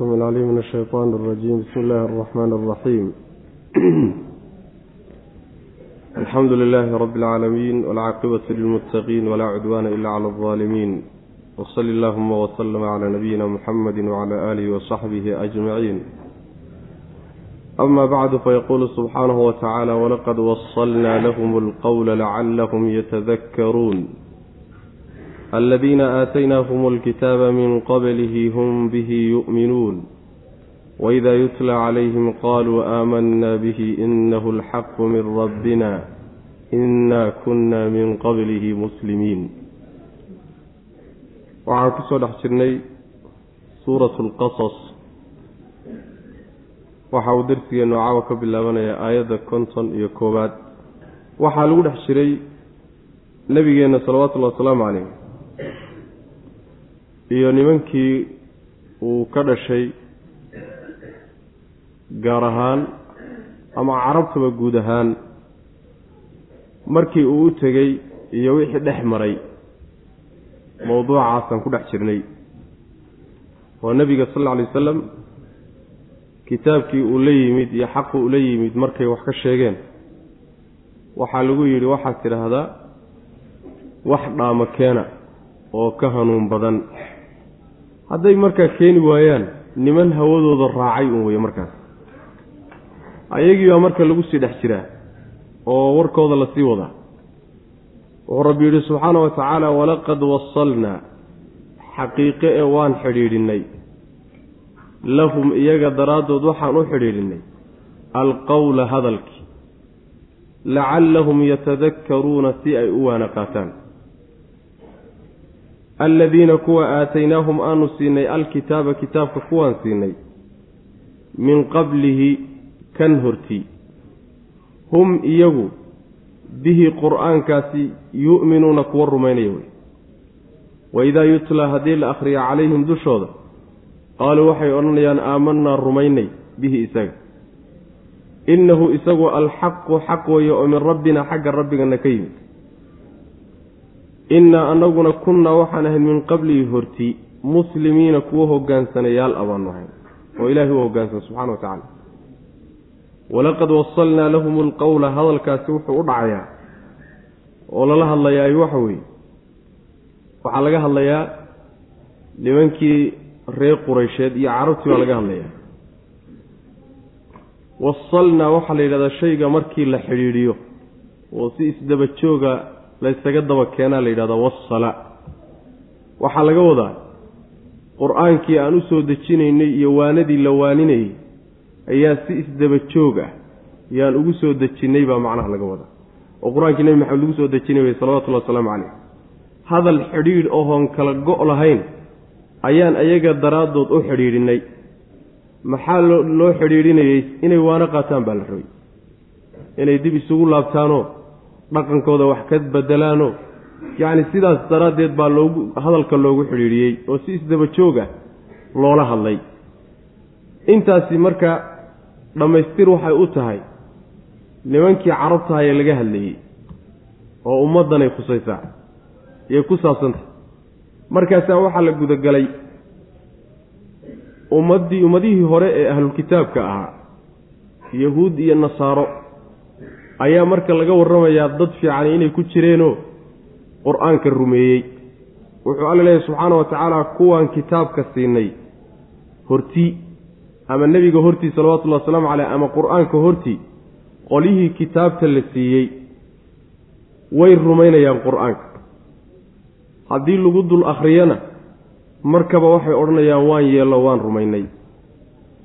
السميع العليم من الشيطان الرجيم بسم الله الرحمن الرحيم الحمد لله رب العالمين والعاقبة للمتقين ولا عدوان إلا على الظالمين وصل اللهم وسلم على نبينا محمد وعلى آله وصحبه أجمعين أما بعد فيقول سبحانه وتعالى ولقد وصلنا لهم القول لعلهم يتذكرون aladiina aataynaahum alkitaaba min qablihi hum bihi yu'minuun waidaa yutla calayhim qaluu aamanna bihi inahu alxaqu min rabbina ina kuna min qablihi muslimiin waxaan ku soo dhex jirnay suuratu lqasas waxa uu darsigeennu caawa ka bilaabanaya aayadda konton iyo koowaad waxaa lagu dhex jiray nebigeenna salawaatullahi wasalaamu caleyh iyo nimankii uu ka dhashay gaar ahaan ama carabtaba guud ahaan markii uu u tegey iyo wixii dhex maray mowduucaasaan ku dhex jirnay. Oo nebiga sal alla alay wasalam kitaabkii uu la yimid iyo xaqu ula yimid markay wax ka sheegeen. Waxaa lagu yidhi waxaad tidhaahdaa wax dhaamo keena oo ka hanuun badan. Hadday markaa keeni waayaan niman hawadooda raacay un weye markaas. Ayagii baa marka lagu sii dhex jiraa oo warkooda la sii wadaa. Wuxuu rabbi yidhi subxaana wa tacaala walaqad wasalnaa xaqiiqe ee waan xidhiidhinnay. Lahum iyaga daraaddood waxaan u xidhiidhinnay alqowla hadalkii lacallahum yatadakkaruuna si ay u waana qaataan aladiina kuwa aataynaahum aanu siinay alkitaaba kitaabka kuwaan siinay min qablihi kan hortii. Hum iyagu bihi qur'aankaasi yu'minuuna kuwa rumaynaya wey. Waidaa yutlaa haddii la akhriya calayhim dushooda qaaluu waxay odhanayaan aamanaa rumaynay bihi isaga. Innahu isagu alxaqu xaq weeye oo min rabbina xagga rabbigana ka yimid innaa anaguna kunnaa waxaan ahayn min qablihi hortii muslimiina kuwa hogaansanayaal a baanu ahayn oo ilaahay u hoggaansan subxana wa tacaala. Walaqad wasalnaa lahum alqowla hadalkaasi wuxuu u dhacayaa oo lala hadlayaa waxa weeye. Waxaa laga hadlayaa nimankii reer quraysheed iyo carabtii baa laga hadlayaa. Wasalnaa waxaa la yidhahdaa shayga markii la xidhiidhiyo oo si isdaba jooga laysaga daba keenaa la yidhahdaa wassala waxaa laga wadaa qur'aankii aan u soo dejinaynay iyo waanadii la waaninayay ayaa si isdaba joog ah yaan ugu soo dejinnay baa macnaha laga wadaa. Oo qur'aankii nebi maxamed lagu soo dejinay wey salawatullahi wasalaamu caleyh hadal xidhiidh ohoon kala go' lahayn ayaan ayaga daraaddood u xidhiidhinay. Maxaa loo xidhiidhinayey inay waano qaataan baa la rabay. Inay dib isugu laabtaanoo dhaqankooda wax ka bedelaanoo yacni sidaas daraaddeed baa loogu hadalka loogu xidhiidhiyey oo si isdaba joog ah loola hadlay. Intaasi marka dhammaystir waxay u tahay nimankii carabtahayee laga hadlayey oo ummaddanay khusaysaa iyay ku saabsantah markaasaa waxaa la gudagalay ummaddii ummadihii hore ee ahlulkitaabka ahaa yahuud iyo nasaaro ayaa marka laga warramayaa dad fiicani inay ku jireenoo qur'aanka rumeeyey. Wuxuu alla leeyahy subxaana wa tacaala kuwaan kitaabka siinay. Hortii ama nebiga hortii salawatullahi wasalaamu caleyh ama qur'aanka hortii qolyihii kitaabta la siiyey way rumaynayaan qur'aanka. Haddii lagu dul akhriyana markaba waxay odhanayaan waan yeello waan rumaynay.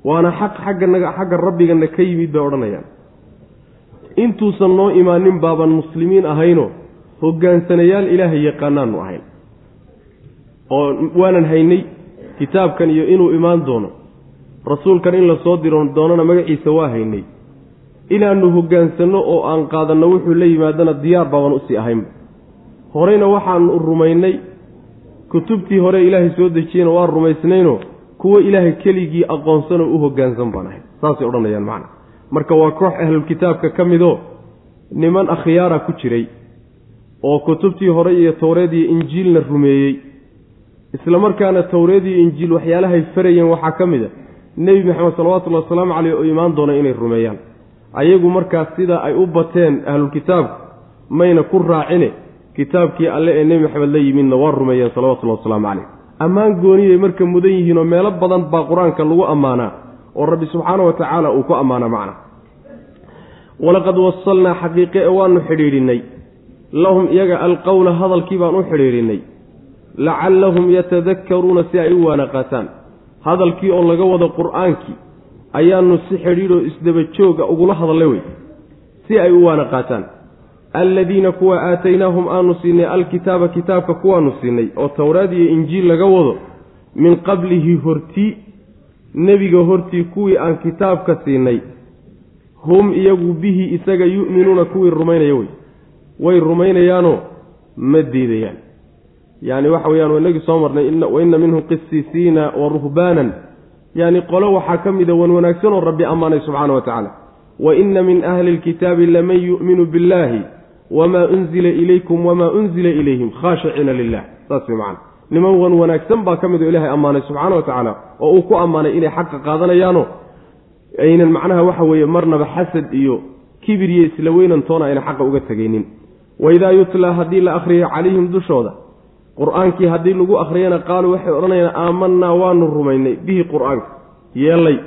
Waana xaq xagganaga xagga rabbigana ka yimid bay odhanayaan intuusan noo imaanin baaban muslimiin ahaynoo hoggaansanayaal ilaahay yaqaanaanu ahayn. Oo waanan haynay kitaabkan iyo inuu imaan doono rasuulkan in la soo diro doonana magaciisa waa haynay. Inaannu hoggaansanno oo aan qaadanno wuxuu la yimaadana diyaar baaban u sii ahaynba horeyna waxaanu rumaynay kutubtii hore ilaahay soo dejiyeyna waan rumaysnaynoo kuwo ilaahay keligii aqoonsanoo u hoggaansan baan ahay. Saasay odhanayaan macna marka waa koox ahlulkitaabka ka midoo niman akhyaara ku jiray oo kutubtii hore iyo towreed iyo injiilna rumeeyey. Isla markaana towreed iyo injiil waxyaalahay farayeen waxaa ka mid a nebi maxamed salawatullahi wasalaamu caleyh oo imaan doona inay rumeeyaan. Ayagu markaas sida ay u bateen ahlulkitaabku mayna ku raacine kitaabkii alle ee nebi maxamed la yimidna waa rumeeyeen salawatullahi wasalaamu caleyh ammaan gooniyay marka mudan yihiin oo meelo badan baa qur'aanka lagu ammaanaa oo rabbi subxaana wa tacaala uu ku ammaana macna. Walaqad wasalnaa xaqiiqe e waanu xidhiidhinay lahum iyaga alqowla hadalkii baan u xidhiidhinay lacallahum yatadakkaruuna si ay u waana qaataan hadalkii oo laga wado qur'aankii ayaanu si xidhiidhoo isdaba jooga ugula hadallay wey. Si ay u waana qaataan alladiina kuwa aataynaahum aanu siinay alkitaaba kitaabka kuwaanu siinay oo towraad iyo injiil laga wado min qablihi hortii nebiga hortii kuwii aan kitaabka siinay. Hum iyagu bihi isaga yu'minuuna kuwii rumaynaya wey. Way rumaynayaanoo ma diidayaan. Yacni waxa weyaan waa inagii soo marnay wa inna minhum qisiisiina wa ruhbaanan. Yacni qolo waxaa ka mida wan wanaagsan oo rabbi ammaanay subxaana wa tacaala. Wa inna min ahli lkitaabi laman yu'minu billahi wamaa unzila ilaykum wamaa unzila ilayhim khaashiciina lilah saas wey macana niman wan wanaagsan baa ka mid oo ilaahay ammaanay subxaana wa tacaala oo uu ku ammaanay inay xaqa qaadanayaano. Aynan macnaha waxa weeye marnaba xasad iyo kibir iyo isla weynantoona ayna xaqa uga tegaynin. Waidaa yutlaa haddii la akhriyo calayhim dushooda qur'aankii haddii lagu akhriyana qaaluu waxay odhanayaan aamanaa waanu rumaynay bihi qur'aanka yeellay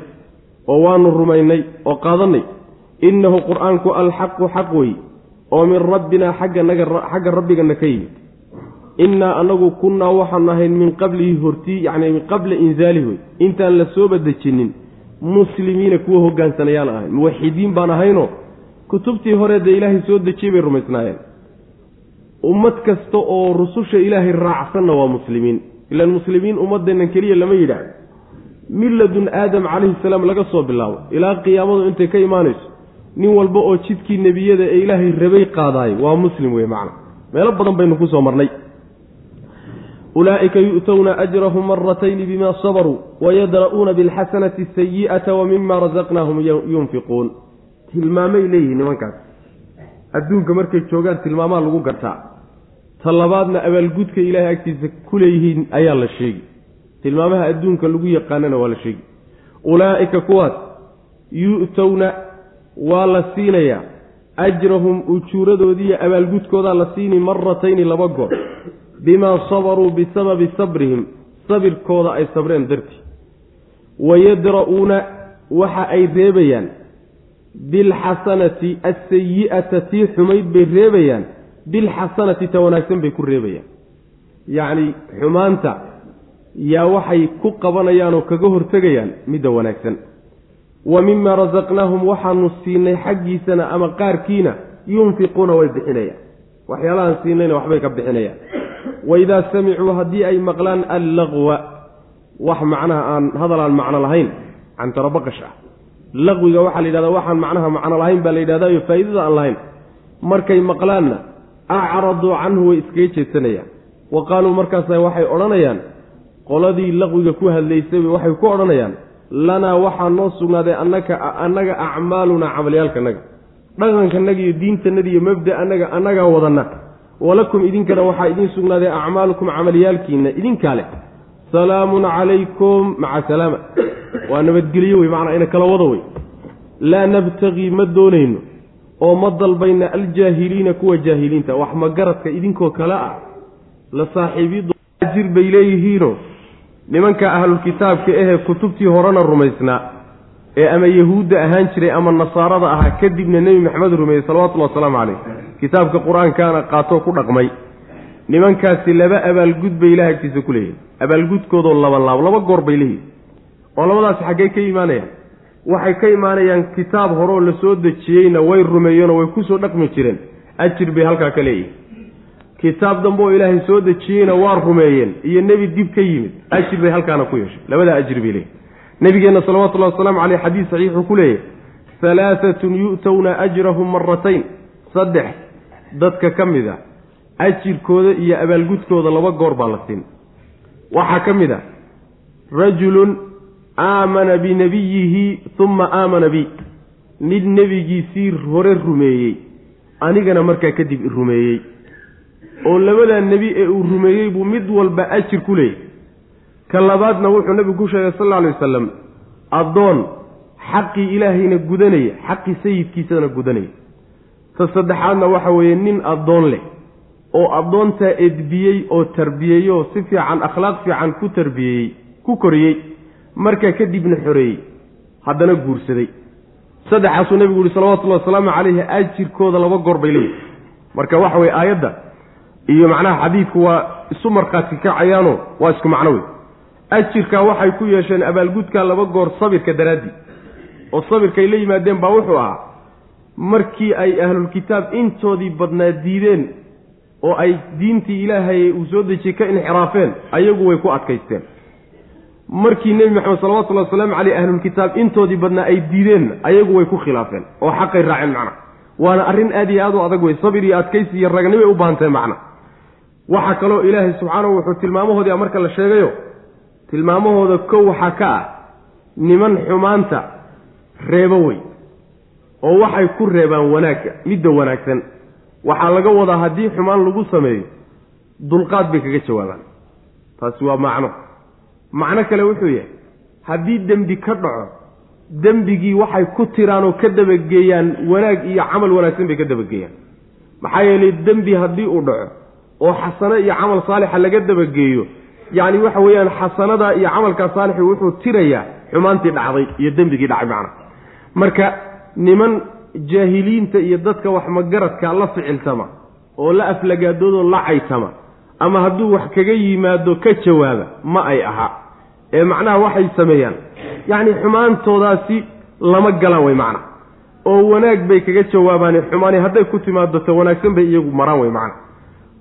oo waanu rumaynay oo qaadanay innahu qur'aanku alxaqu xaq wey oo min rabbinaa xagganaga xagga rabbigana ka yimid innaa anagu kunnaa waxaanu ahayn min qablihi hortii yacni min qabla inzaalihi wey intaan la sooba dejinin muslimiina kuwa hogaansanayaan ahayn muwaxidiin baan ahaynoo kutubtii hore dee ilaahay soo dejiyey bay rumaysnaayeen. Ummad kasta oo rususha ilaahay raacsanna waa muslimiin. Ilaan muslimiin ummadeennan keliya lama yidhaah milladun aadam calayhi salaam laga soo bilaabo. Ilaa qiyaamadu intay ka imaanayso nin walba oo jidkii nebiyada ee ilaahay rabay qaadaayo waa muslim wey macna. Meelo badan baynu ku soo marnay ulaa'ika yu'towna ajrahum maratayni bima sabaruu wayadra'uuna bilxasanati asayi'ata wa mima rasaqnaahum yunfiquun tilmaamay leeyihiin nimankaas adduunka markay joogaan tilmaamaa lagu gartaa ta labaadna abaalgudka ilaahay agtiisa ku leeyihiin ayaa la sheegi tilmaamaha adduunka lagu yaqaanana waa la sheegi ulaa'ika kuwaas yu'towna waa la siinayaa ajrahum ujuuradoodiiyo abaalgudkoodaa la siini maratayni laba goor bimaa sabaruu bisababi sabrihim sabirkooda ay sabreen dartii. Wayadra'uuna waxa ay reebayaan. Bilxasanati asayi'ata tii xumayd bay reebayaan. Bilxasanati ta wanaagsan bay ku reebayaan. Yacni xumaanta yaa waxay ku qabanayaan oo kaga hortegayaan midda wanaagsan. Wa mima rasaqnaahum waxaanu siinay xaggiisana ama qaarkiina yunfiquuna way bixinayaan. Waxyaalahaan siinayna waxbay ka bixinayaan waidaa samicuu haddii ay maqlaan allaqwa wax macnaha aan hadal aan macno lahayn cantarabaqash ah laqwiga waxaa la yidhahdaa waxaan macnaha macno lahayn baa la yidhahdayo faa'iidada aan lahayn markay maqlaanna acraduu canhu way iskaga jeedsanayaan wa qaaluu markaasa waxay odhanayaan qoladii laqwiga ku hadlaysayba waxay ku odhanayaan lanaa waxaa noo sugnaaday annaka annaga acmaalunaa camalyaalkanaga dhaqankanaga iyo diintanada iyo mabda anaga annagaa wadanna walakum idinkana waxaa idiin sugnaaday acmaalukum camalyaalkiina idinkaa leh salaamun calaykum maca salaama. Waa nabadgelyo wey macnaa ina kala wada wey. Laa nabtagii ma doonayno oo ma dalbayna aljaahiliina kuwa jaahiliinta. Wax magaradka idinkoo kale ah la saaxiibiajir bay leeyihiino nimanka ahlulkitaabka ahee kutubtii horena rumaysnaa ee ama yahuudda ahaan jiray ama nasaarada ahaa kadibna nebi maxamed rumeeyey salawatullhi wasalaamu caleyh kitaabka qur'aankaana qaatoo ku dhaqmay. Nimankaasi laba abaalgud bay ilaah agtiisa ku leeyihiin abaalgudkoodoo laba laab laba goor bay leeyihiin oo labadaasi xaggey ka imaanayaan. Waxay ka imaanayaan kitaab horeoo la soo dejiyeyna way rumeeyeenoo way ku soo dhaqmi jireen. Ajir bay halkaa ka leeyihiin kitaab dambe oo ilaahay soo dejiyeyna waa rumeeyeen. Iyo nebi dib ka yimid. Ajir bay halkaana ku yeeshay. Labadaa ajir bay leeyihiin nabigeenna salawatullahi wasalaamu caleyh xadiis saxiixuu ku leeyahy halaaatun yu'towna ajrahum maratayn saddex dadka ka mid a ajirkooda iyo abaalgudkooda laba goor baa la siin. Waxaa ka mid a rajulun aamana binabiyihi uma aamana bi. Mid nebigiisii hore rumeeyey anigana markaa kadib rumeeyey. Oo labadaa nebi ee uu rumeeyey buu mid walba ajir ku leeyahy ka labaadna wuxuu nebigu ku sheegay sal alla alay wasalam addoon xaqii ilaahayna gudanaya xaqii sayidkiisana gudanaya ta saddexaadna waxa weeye nin addoon leh oo addoontaa edbiyey oo tarbiyeeyey oo si fiican akhlaaq fiican ku tarbiyeeyey ku koriyey markaa kadibna xoreeyey haddana guursaday. Saddexaasuu nebigu yihi salawatullahi wasalaamu calayhi ajirkooda laba goor bay leeyihi marka waxa weye aayadda iyo macnaha xadiidku waa isu markhaati kacayaano waa isku macno wey ajirkaa waxay ku yeesheen abaalgudkaa laba goor sabirka daraaddii oo sabirkay la yimaadeen baa wuxuu ahaa markii ay ahlulkitaab intoodii badnaa diideen oo ay diintii ilaahay uu soo dejiyey ka inxiraafeen ayagu way ku adkaysteen. Markii nebi maxamed salawatullahi wasalaamu caleyh ahlulkitaab intoodii badnaa ay diideen ayagu way ku khilaafeen oo xaqay raaceen macna. Waana arrin aad iyo aad u adag wey sabir iyo adkaysi iyo ragnimay u baahantahay macna. Waxaa kaloo ilaahay subxaanahu wuxuu tilmaamahoodii marka la sheegayo tilmaamahooda kow waxaa ka ah niman xumaanta reebo wey oo waxay ku reebaan wanaagga midda wanaagsan. Waxaa laga wadaa haddii xumaan lagu sameeyo dulqaad bay kaga jawaabaan. Taasi waa macno. Macno kale wuxuu yahay haddii dembi ka dhaco dembigii waxay ku tiraan oo ka dabageeyaan wanaag iyo camal wanaagsan bay ka dabageeyaan. Maxaa yeelay dembi haddii uu dhaco oo xasano iyo camal saalixa laga dabageeyo yacni waxa weeyaan xasanada iyo camalkaa saalixi wuxuu tirayaa xumaantii dhacday iyo dembigii dhacay macna. Marka niman jaahiliinta iyo dadka wax magaradka la ficiltama oo la aflagaadoodo la caytama ama hadduu wax kaga yimaado ka jawaaba ma ay aha. Ee macnaha waxay sameeyaan. Yacni xumaantoodaasi lama galaan wey macna. Oo wanaag bay kaga jawaabaane xumaani hadday ku timaado ta wanaagsan bay iyagu maraan wey macna.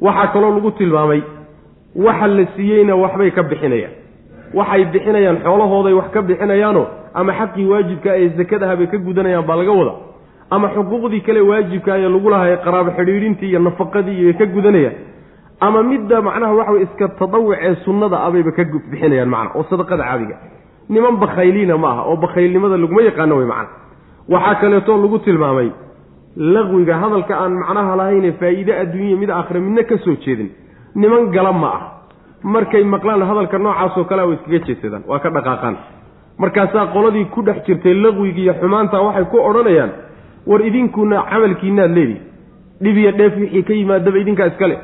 Waxaa kaloo lagu tilmaamay waxa la siiyeyna waxbay ka bixinayaan. Waxay bixinayaan xoolahooday wax ka bixinayaanoo ama xaqii waajibka ee sakadaha bay ka gudanayaan baa laga wada ama xuquuqdii kale waajibka ee lagu lahay qaraabo xidhiidhintii iyo nafaqadii iyo ka gudanayaan. Ama midda macnaha waxa wey iska tadawuc ee sunnada abayba ka bixinayaan macna oo sadaqada caadiga. Niman bakhayliina ma aha oo bakhaylnimada laguma yaqaano wey macna. Waxaa kaleeto lagu tilmaamay laqwiga hadalka aan macnaha lahayne faa'iide adduunya mid aakhira midna ka soo jeedin niman gala ma ah. Markay maqlaan hadalka noocaasoo kale way iskaga jeedsadaan waa ka dhaqaaqaan. Markaasaa qoladii ku dhex jirtay laqwigi iyo xumaanta waxay ku odhanayaan war idinkuna camalkiinaad leedihi dhib iyo dheef wixii ka yimaadaba idinkaa iskale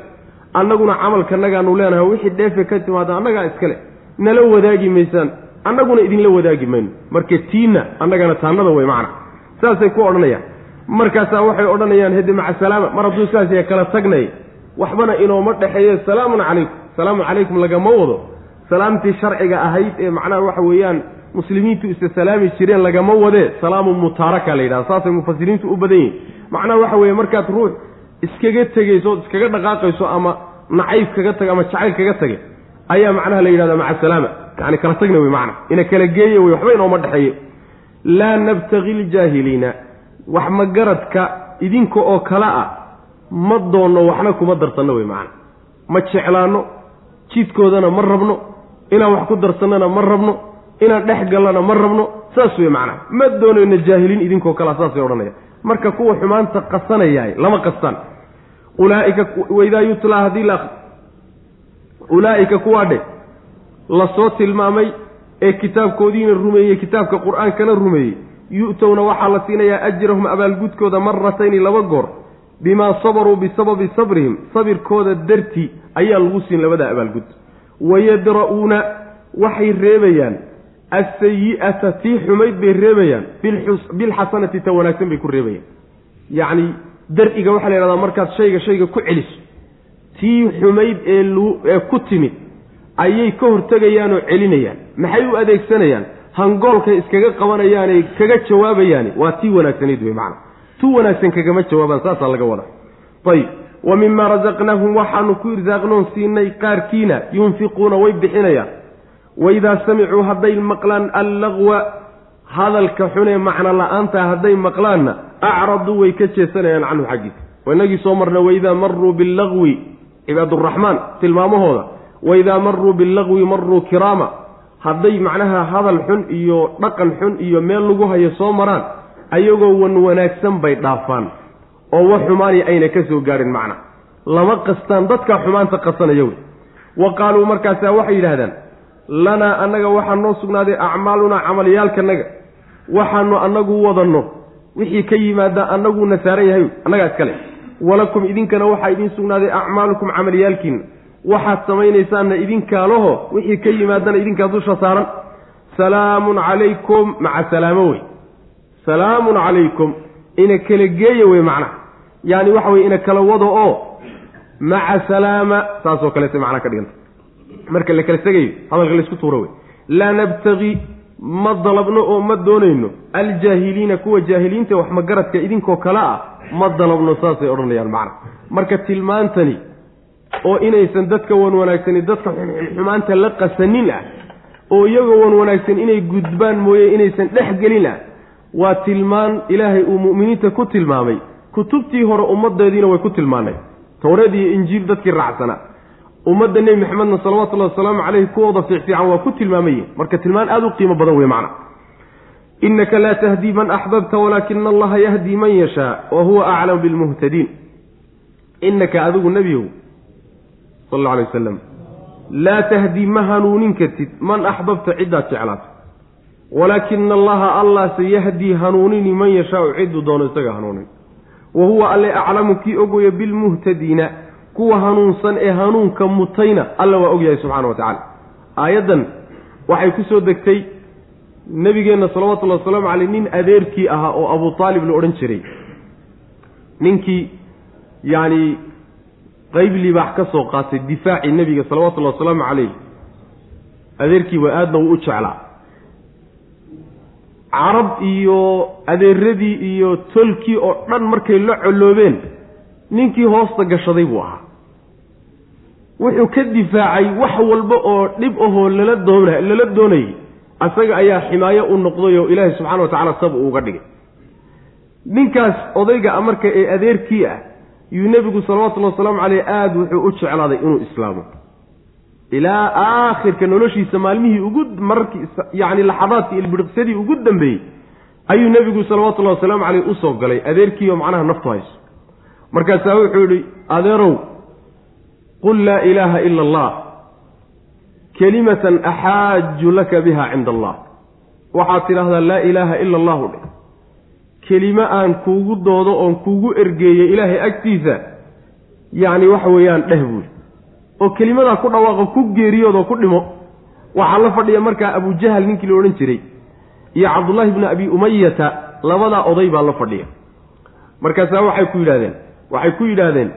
annaguna camalkanagaanu leenahay wixii dheefe ka timaada annagaa iskale nala wadaagi maysaan annaguna idinla wadaagi mayno. Marka tiinna annagana taannada wey macna. Saasay ku odhanayaan. Markaasaa waxay odhanayaan hede maca salaama. Mar hadduu saas kala tagnay waxbana inooma dhexeeye salaamun calaykum. Salaamu calaykum lagama wado. Salaamtii sharciga ahayd ee macnaha waxa weeyaan muslimiintu isa salaami jireen lagama wadee salaamu mutaaraka la yidhahda saasay mufasiriintu u badan yihiin macnaha waxa weeye markaad ruux iskaga tegayso ood iskaga dhaqaaqayso ama nacayb kaga taga ama jacayl kaga tage ayaa macnaha la yidhahda maca salaama. Yani kala tagna wey macna ina kala geeye wey waxba inooma dhexeeye laa nabtagi ljaahiliina wax magaradka idinka oo kale ah ma doonno waxna kuma darsanno wey macna. Ma jeclaanno jidkoodana ma rabno inaan wax ku darsannana ma rabno inaan dhex gallana ma rabno saas wey macnaha ma doonayno jaahiliin idinkoo kalea saasay odhanaya. Marka kuwa xumaanta qasanayaay lama qastaan. Ulaaika waidaa yutlaa haddii la ulaa'ika kuwaa dhe la soo tilmaamay ee kitaabkoodiina rumeeyey kitaabka qur'aankana rumeeyey yu'towna waxaa la siinayaa ajrahum abaalgudkooda maratayni laba goor bimaa sabaruu bisababi sabrihim sabirkooda dartii ayaa lagu siin labadaa abaalgud wayadra'uuna waxay reebayaan. Asayi'ata tii xumayd bay reebayaan. Bilxasanati ta wanaagsan bay ku reebayaan. Yacni dar-iga waxaa la yhahdaa markaad shayga shayga ku celiso. Tii xumayd ee ee ku timid ayay ka hortegayaanoo celinayaan. Maxay u adeegsanayaan? Hangoolkay iskaga qabanayaanay kaga jawaabayaani waa tii wanaagsanayd wey macana tu wanaagsan kagama jawaabaan saasaa laga wadaa. Ayib wa mimaa rasaqnaahum waxaanu ku irsaaqnoon siinay qaarkiina yunfiquuna way bixinayaan. Waidaa samicuu hadday maqlaan allaqwa hadalka xunee macno la'aantaa hadday maqlaanna acraduu way ka jeesanayaan canhu xaggiisa. Inagii soo marna waidaa maruu billaqwi cibaaduraxmaan tilmaamahooda. Waidaa maruu billaqwi maruu kiraama hadday macnaha hadal xun iyo dhaqan xun iyo meel lagu hayo soo maraan ayagoo wan wanaagsan bay dhaafaan oo wax xumaani ayna ka soo gaadhin macna. Lama qastaan dadkaa xumaanta qasanaya wey. Wa qaaluu markaasaa waxay yidhahdaan lanaa annaga waxaa noo sugnaaday acmaalunaa camalyaalkanaga waxaanu annagu wadanno. Wixii ka yimaada annaguuna saaran yahay annagaa iskale. Walakum idinkana waxaa idiin sugnaaday acmaalukum camalyaalkiina waxaad samaynaysaanna idinkaalaho wixii ka yimaadana idinkaa dusha saaran. Salaamun calaykum maca salaamo wey salaamun calaykum ina kala geeya wey macnaha yaani waxa weye ina kala wado oo maca salaama saasoo kaleeta macnaa ka dhiganta. Marka la kala tegayo hadalka laysku tuuro wey. Laa nabtagi ma dalabno oo ma doonayno. Aljaahiliina kuwa jaahiliinta wax magaradka idinkoo kale ah ma dalabno saasay odhanayaan macna. Marka tilmaantani oo inaysan dadka wan wanaagsani dadka xumaanta la qasanin ah oo iyagoo wan wanaagsan inay gudbaan mooye inaysan dhex gelin ah waa tilmaan ilaahay uu mu'miniinta ku tilmaamay. Kutubtii hore ummaddeediina way ku tilmaanay. Towreed iyo injiil dadkii raacsanaa ummadda nebi maxamedna salawatullahi wasalaamu caleyhi kuwooda fiicfiican waa ku tilmaamaye marka tilmaan aada u qiimo badan wey macna. Inaka laa tahdii man axbabta walaakina allaha yahdii man yashaa wa huwa aclamu bilmuhtadiin. Inaka adigu nebiyow sal alla alay wasalam laa tahdii ma hanuunin kartid man axbabta ciddaad jeclaato walaakina allaha allase yahdii hanuunini man yashaau cidduu doono isaga hanuunin. Wa huwa alle aclamu kii ogoya bilmuhtadiina kuwa hanuunsan ee hanuunka mutayna alla waa ogyahay subxana wa tacaala. Aayaddan waxay ku soo degtay nebigeenna salawatullahi wasalaamu caleyh nin adeerkii ahaa oo abu taalib la odhan jiray. Ninkii yacni qeyb libaax ka soo qaatay difaacii nebiga salawatullahi wasalaamu caleyh adeerkii waa aadna wuu u jeclaa carab iyo adeeradii iyo tolkii oo dhan markay la colloobeen ninkii hoosta gashaday buu ahaa. Wuxuu ka difaacay wax walba oo dhib ahoo lala doona lala doonayay. Asaga ayaa ximaayo u noqday oo ilaahay subxana wa tacala sab uuga dhigay. Ninkaas odayga marka ee adeerkii ah yuu nebigu salawatullahi wasalaamu caleyh aada wuxuu u jeclaaday inuu islaamo ilaa aakhirka noloshiisa maalmihii ugu mararkii yacni laxadaadkii ilbiriqsadii ugu dambeeyey ayuu nebigu salawatullahi wasalaamu caleyh u soo galay adeerkiioo macnaha naftu hayso. Markaasaa wuxuu yidhi adeerow qul laa ilaaha ila allah kelimatan axaaju laka biha cinda allah. Waxaad tidhaahdaa laa ilaaha ila allahu dhe kelimo aan kuugu doodo oon kuugu ergeeyey ilaahay agtiisa yacni waxa weeyaan dheh buuli oo kelimadaa ku dhawaaqo ku geeriyoodoo ku dhimo waxaa la fadhiya markaa abujahal ninkii la odhan jiray iyo cabdullaahi bni abi umayata labadaa oday baa la fadhiya. Markaasaa waxay ku yidhahdeen waxay ku yidhaahdeen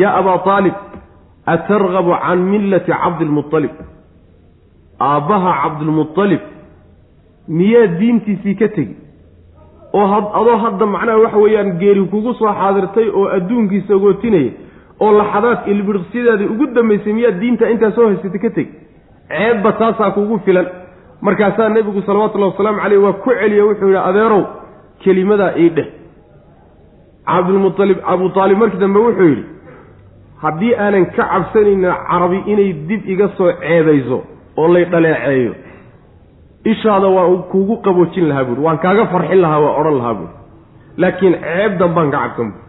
yaa abaa aalib atargabu can millati cabdilmualib aabbaha cabdilmualib miyaa diintiisii ka tegi? Oo adoo hadda macnaha waxa weeyaan geeri kugu soo xaadirtay oo adduunkiisa gootinaya oo laxadaad ilbiriqsyadeedii ugu dambaysay miyaad diinta intaa soo haysatay ka tegi ceebba taasaa kugu filan. Markaasaa nebigu salawatullahi wasalaamu caleyh waa ku celiya wuxuu yidhi adeerow kelimadaa ii dheh. Cabdilmualib abu aalib markii dambe wuxuu yidhi haddii aanan ka cabsanaynin carabi inay dib iga soo ceebayso oo lay dhaleeceeyo ishaada waan kuugu qaboojin lahaa buuri waan kaaga farxin lahaa waa odhan lahaa buuri laakiin ceeb danbaan ka cabsan buuri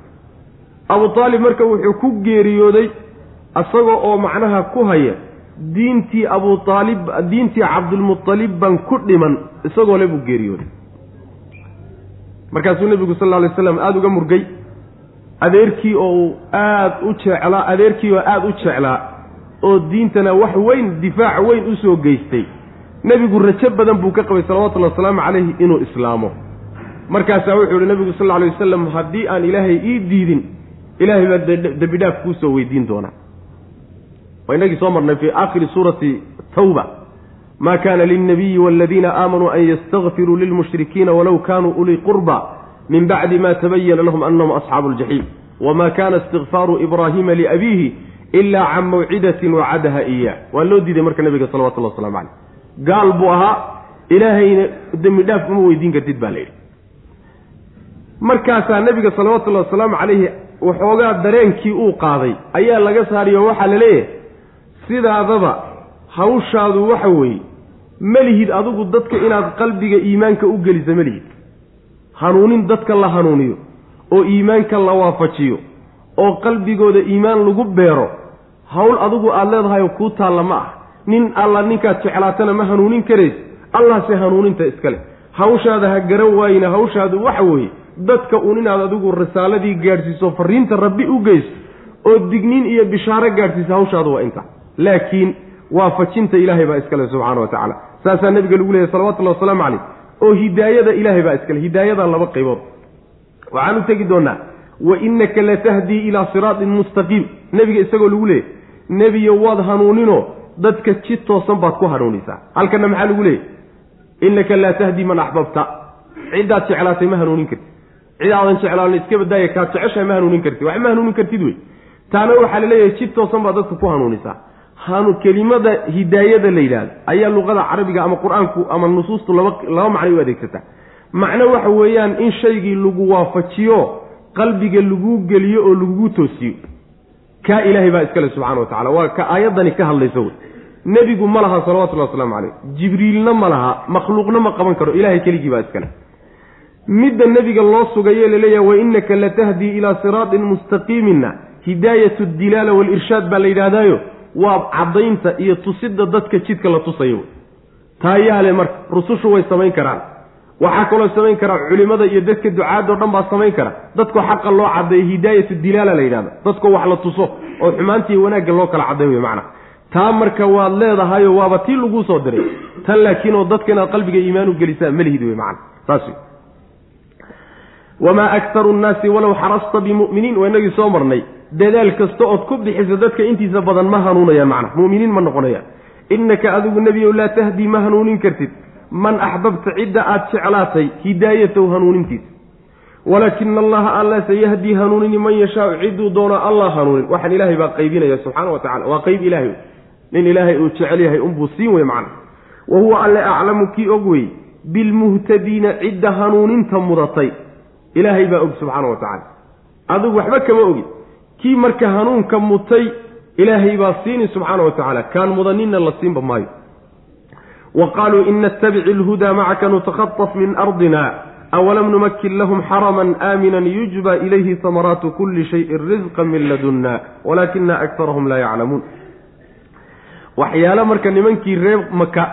abu aalib marka wuxuu ku geeriyooday isaga oo macnaha ku haya diintii abu aalib diintii cabdilmualib baan ku dhiman isagoo le buu geeriyooday. Markaasuu nebigu sal alay slam aada uga murgay adeerkii oo aada u jeclaa adeerkii oo aada u jeclaa oo diintana wax weyn difaac weyn u soo geystay. Nebigu rajo badan buu ka qabay salawatullhi wasalaamu calayhi inuu islaamo. Markaasaa wuxuu yihi nebigu sal lla alay wasalam haddii aan ilaahay ii diidin ilaahay baa dembi dhaaf kuusoo weydiin doonaa waa inagii soo marnay fii aakhiri suurati tawba. Ma kana lilnabiyi waladiina aamanuu an yastakfiruu lilmushrikiina walow kanuu ulii qurba min bacdi ma tabayana lahum anahum asxaabu ljaxiim wama kana istikfaaru ibraahima liabiihi ila can mawcidatin wacadaha iya waa loo diiday marka nabiga salawatullah waslamu caleyh gaal buu ahaa ilaahayna dembi uma weydiin kartid baa layidhi markaasaa nebiga salawatullahi wasalaamu calayhi waxoogaa dareenkii uu qaaday. Ayaa laga saariyo waxaa la leeyahay. Sidaadaba hawshaadu waxa weeye melihid adigu dadka inaad qalbiga iimaanka u gelisa melihid hanuunin dadka la hanuuniyo oo iimaanka la waafajiyo oo qalbigooda iimaan lagu beero hawl adigu aada leedahay oo kuu taalla ma ah. Nin alla ninkaad jeclaatana ma hanuunin karays allahse hanuuninta iskale hawshaada ha garan waayina hawshaadu waxa weeye dadka uun inaad adigu risaaladii gaadhsiiso fariinta rabbi u geyso oo digniin iyo bishaaro gaadhsiisa hawshaadu waa inta laakiin waafajinta ilaahay baa iskale subxaana wa tacaala. Saasaa nabiga lagu leeyahy salawatullahi wasalaamu calayh oo hidaayada ilaahay baa iskale hidaayada laba qaybood. Waxaan u tegi doonaa wa innaka latahdii ilaa siraatin mustaqiim. Nebiga isagoo lagu leeyay nebiyo waad hanuunino dadka jid toosan baad ku hanuunisaa. Halkana maxaa lagu leeyay innaka laa tahdii man axbabta ciddaad jeclaatay ma hanuunin kartid cid aadan jeclaan iska badaaya kaad jeceshahay ma hanuunin kartid. Wax ma hanuunin kartid wey. Taana waxaa la leeyahay jid toosan baad dadka ku hanuunisaa hanu kelimada hidaayada la yidhaahdo ayaa luqada carabiga ama qur'aanku ama nusuustu laba laba macnay u adeegsataa macno waxa weeyaan in shaygii lagu waafajiyo qalbiga laguu geliyo oo lagugu toosiyo. Kaa ilaahay baa iskale subxana wa tacala waa ka aayaddani ka hadlaysa wey. Nebigu ma laha salawatullahi waslamu caleyh jibriilna ma laha makhluuqna ma qaban karo ilahay keligii baa iskale midda nebiga loo sugaye la leeyahay wa innaka latahdii ilaa siraatin mustaqiiminna hidaayatu dilaala waalirshaad baa la yidhaahdaayo. Waa caddaynta iyo tusidda dadka jidka la tusayo. Taa yaale marka rusushu way samayn karaan. Waxaa kaloo samayn karaa culimada iyo dadka ducaadoo dhan baa samayn kara dadkoo xaqa loo caddeeyo hidaayatu dilaala la yidhahda dadkoo wax la tuso oo xumaantiiyo wanaagga loo kala cadday wey macana taa marka waad leedahayo waaba tii laguu soo diray. Tan laakiin oo dadka inaad qalbiga iimaan u gelisaa malihid wey macana saas wey wamaa aktaru nnaasi walow xarasta bimu'miniin waa inagii soo marnay dadaal kasta ood ku bixiso dadka intiisa badan ma hanuunayaan macna mu'miniin ma noqonayaan innaka adigu nebiyow laa tahdii ma hanuunin kartid man axbabta cidda aad jeclaatay hidaayatahu hanuunintiisa walaakina allaha alla sayahdii hanuunini man yashaau cidduu doono allah hanuunin waxaan ilaahay baa qaybinaya subxaana wa tacala waa qayb ilaahay nin ilaahay uu jecel yahay unbuu siin wey macna wa huwa alle aclamu kii og wey bilmuhtadiina cidda hanuuninta mudatay ilaahay baa og subxaana wa tacala adigu waxba kama ogi. Kii marka hanuunka mutay ilaahay baa siini subxaana wa tacaala. Kaan mudaninna la siinba maayo. Wa qaaluu in nattabici alhudaa macaka nutakhataf min ardina awalam numakin lahum xaraman aaminan yujba ilayhi samaraatu kulli shayin risqan min ladunna. Walaakina akarahum laa yaclamuun. Waxyaale marka nimankii reer maka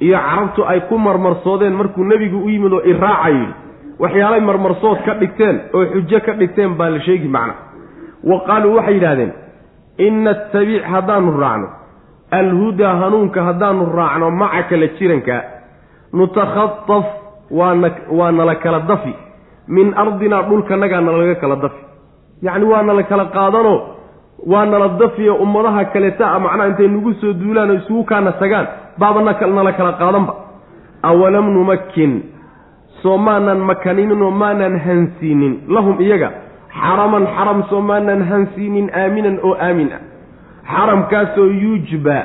iyo carabtu ay ku marmarsoodeen markuu nebigu u yimid oo iraaca yidhi waxyaalay marmarsood ka dhigteen oo xujo ka dhigteen baa la sheegi macna. Wa qaaluu waxay yidhahdeen in nattabic haddaanu raacno alhudaa hanuunka haddaanu raacno macaka la jiranka nutakhataf waana waa nala kala dafi. Min ardinaa dhulkanagaa nalaga kala dafi. Yacni waa nala kala qaadano waa nala dafiyo ummadaha kaleta a macnaha intay nagu soo duulaan oo isugu kaana tagaan baaba nala kala qaadanba. Awalam numakin soo maanan makaninoo maanan hansiinin. Lahum iyaga xaraman xaram soo maanan hansiinin aaminan oo aamin ah. Xaramkaasoo yuujba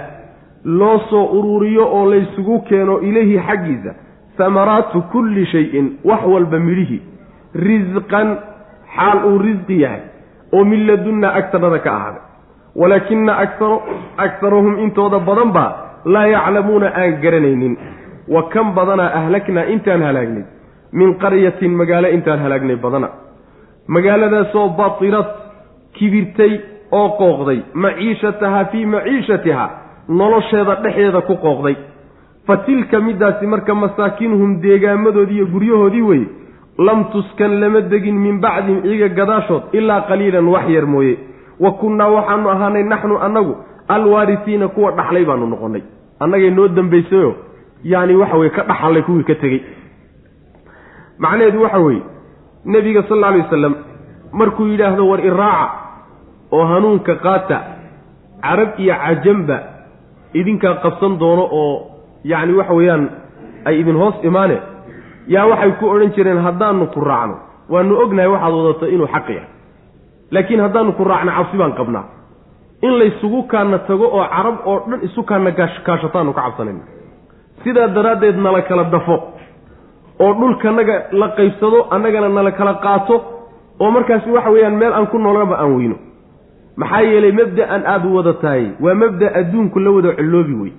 loo soo ururiyo oo laysugu keeno ilayhi xaggiisa. Samaraatu kulli shayin wax walba midhihii risqan xaal uu risqi yahay oo min ladunna agtanada ka ahaaday. Walaakina akaro akarahum intooda badan baa laa yaclamuuna aan garanaynin. Wa kan badanaa ahlaknaa intaan halaagnay min qaryatin magaalo intaan halaagnay badana. Magaaladaasoo batirad kibirtay oo qooqday. Maciishatahaa fii maciishatiha nolosheeda dhexdeeda ku qooqday. Fa tilka middaasi marka masaakinuhum deegaamadoodii iyo guryahoodii weye lam tuskan lama degin min bacdihim iyaga gadaashood ilaa qaliilan wax yar mooye. Wa kunnaa waxaanu ahaanay naxnu annagu alwaarisiina kuwa dhaxlay baanu noqonnay. Annagay noo dambaysayo yacni waxa weye ka dhaxallay kuwii ka tegey macnaheedu waxa weeye nebiga sal alla alay wasalam markuu yidhaahdo war iraaca oo hanuunka qaata carab iyo cajamba idinkaa qabsan doono oo yacni waxa weeyaan ay idin hoos imaaneen yaa waxay ku odhan jireen haddaanu ku raacno. Waanu ognahay waxaad wadato inuu xaq yahay. Laakiin haddaanu ku raacno cabsi baan qabnaa. In laysugu kaana tago oo carab oo dhan isu kaana kaashataanu ka cabsanayna sidaa daraaddeed nala kala dafo oo dhulkanaga la qaybsado annagana nala kala qaato oo markaasi waxa weeyaan meel aan ku noolaba aan weyno. Maxaa yeelay mabda'an aada wada tahay. Waa mabda adduunku la wada colloobi wey.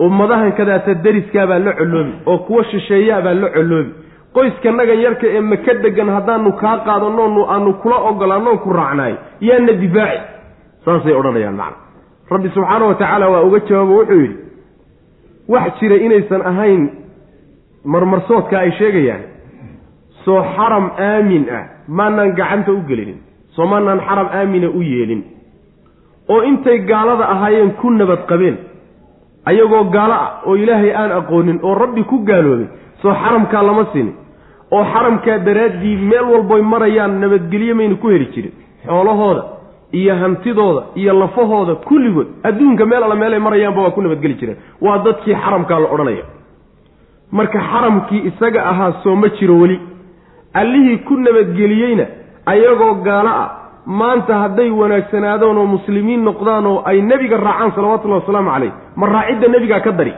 Ummadahan kadaata dariskaabaa la colloobi oo kuwa shisheeyaabaa la colloobi qoyskanagan yarka ee maka degan haddaanu kaa qaadanoonu aanu kula ogolaannoon ku raacnaay yaana difaaci saasay odhanayaan macna. Rabbi subxaana wa tacaala waa uga jawaabo wuxuu yidhi wax jira inaysan ahayn marmarsoodka ay sheegayaan soo xaram aamin ah maanaan gacanta u gelinin soo maanaan xaram aamina u yeelin. Oo intay gaalada ahaayeen ku nabad qabeen ayagoo gaalo ah oo ilaahay aan aqoonin oo rabbi ku gaaloobay soo xaramkaa lama sinin oo xaramkaa daraaddii meel walboy marayaan nabadgelyo mayna ku heli jirin. Xoolahooda iyo hantidooda iyo lafahooda kulligood adduunka meel alla meelay marayaanba waa ku nabadgeli jireen. Waa dadkii xaramkaa la odhanaya marka xaramkii isaga ahaa soo ma jiro weli. Allihii ku nabadgeliyeyna ayagoo gaalo ah maanta hadday wanaagsanaadaan oo muslimiin noqdaan oo ay nebiga raacaan salawatullahi wasalaamu calayh ma raacidda nebigaa ka dari?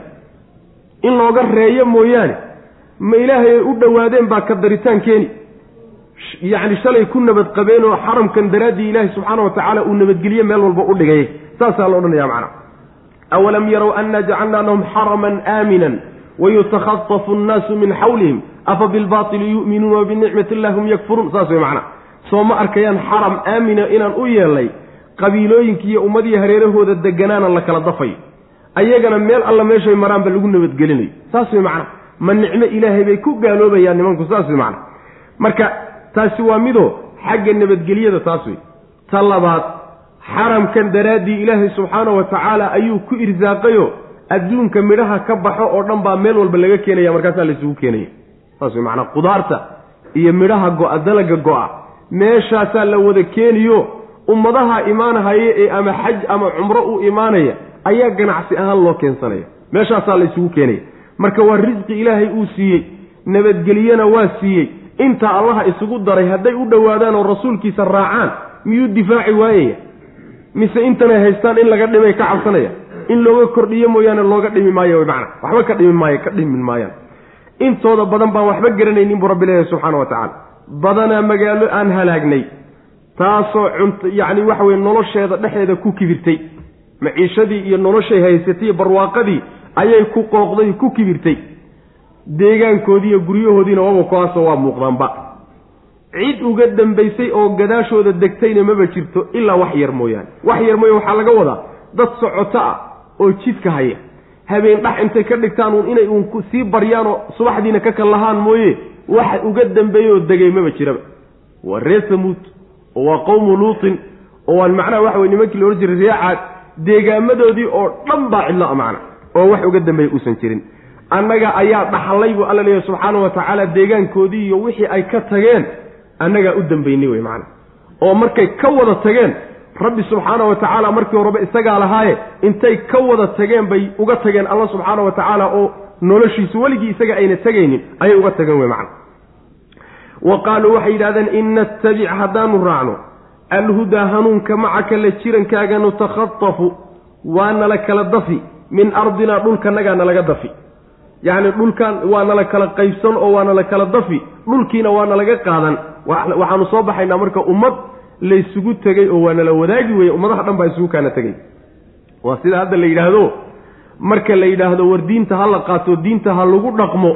In looga reeyo mooyaane ma ilaahay ay u dhowaadeen baa ka daritaan keeni? Yacni shalay ku nabad qabeen oo xaramkan daraaddii ilaahi subxaana wa tacaala uu nabadgeliye meel walba u dhigay. Saasaa la odhanaya macna. Awalam yarow anna jacalnaa lahum xaraman aaminan wayutakhatafu annaasu min xawlihim afa bilbaili yu'minuuna wa binicmati illahi hum yakfuruun saas way macna soo ma arkayaan xaram aamina inaan u yeelnay qabiilooyinkii iyo ummadii hareerahooda deganaana la kala dafayo ayagana meel alla meeshay maraanba lagu nabadgelinayo saas way macna ma nicmo ilaahay bay ku gaaloobayaan nimanku saas way macna marka taasi waa midoo xagga nabadgelyada taas wey ta labaad xaramkan daraaddii ilaahay subxaanahu wa tacaala ayuu ku irsaaqayo adduunka midhaha ka baxo oo dhan baa meel walba laga keenaya markaasaa laysugu keenaya. Saas wey macnaa qudaarta iyo midhaha go-a dalaga go-a. Meeshaasaa la wada keeniyo ummadaha imaanahaya ee ama xaj ama cumro u imaanaya ayaa ganacsi ahaan loo keensanaya. Meeshaasaa la ysugu keenaya. Marka waa risqi ilaahay uu siiyey nabadgelyena waa siiyey. Intaa allaha isugu daray hadday u dhowaadaan oo rasuulkiisa raacaan miyuu difaaci waayaya? Mise intanay haystaan in laga dhimay ka cabsanaya in looga kordhiyo mooyaane looga dhimi maayo wy waxba ka dhimi maayo ka dhimin maayaan. Intooda badan baan waxba garanaynin buu rabbi leeyahay subxaana wa tacaala. Badanaa magaalo aan halaagnay taasoo cunt yacni waxa weye nolosheeda dhexeeda ku kibirtay. Maciishadii iyo noloshay haysatay iyo barwaaqadii ayay ku qooqday ku kibirtay. Deegaankoodii iyo guryahoodiina waba kuwaasoo waa muuqdaanba. Cid uga dambaysay oo gadaashooda degtayna maba jirto ilaa wax yar mooyaane. Wax yar mooya waxaa laga wadaa dad socoto ah oo jidka haya habeen dhax intay ka dhigtaan uun inay uun sii baryaanoo subaxdiina ka kal lahaan mooye wax uga dambeeyoo degay maba jiraba. Waa reer samuud oo waa qowmu luutin oo waan macnaha waxa weye nimankii la odhan jiray reecaad deegaamadoodii oo dhan baa cidlo a macna oo wax uga dambeeya uusan jirin. Annaga ayaa dhaxallay buu alla subxaana wa tacaala deegaankoodii iyo wixii ay ka tageen annagaa u dambaynay wey macana oo markay ka wada tageen rabbi subxaana wa tacaala markii horeba isagaa lahaaye intay ka wada tageen bay uga tageen alla subxaana wa tacaala oo noloshiisu weligii isaga ayna tegaynin ayay uga tageen wey macana wa qaaluu waxay yidhahdeen in nattabic haddaanu raacno. Alhudaa hanuunka macaka la jirankaaga nutakhatafu waa nala kala dafi. Min ardinaa dhulkanagaa nalaga dafi. Yacni dhulkan waa nala kala qaybsan oo waa nala kala dafi. Dhulkiina waa nalaga qaadan. Waxaanu soo baxaynaa marka ummad laysugu tegey oo waa nala wadaagi weeye ummadaha dhan baa isugu kaana tegey waa sida hadda la yidhaahdo marka la yidhaahdo war diinta ha la qaato diinta ha lagu dhaqmo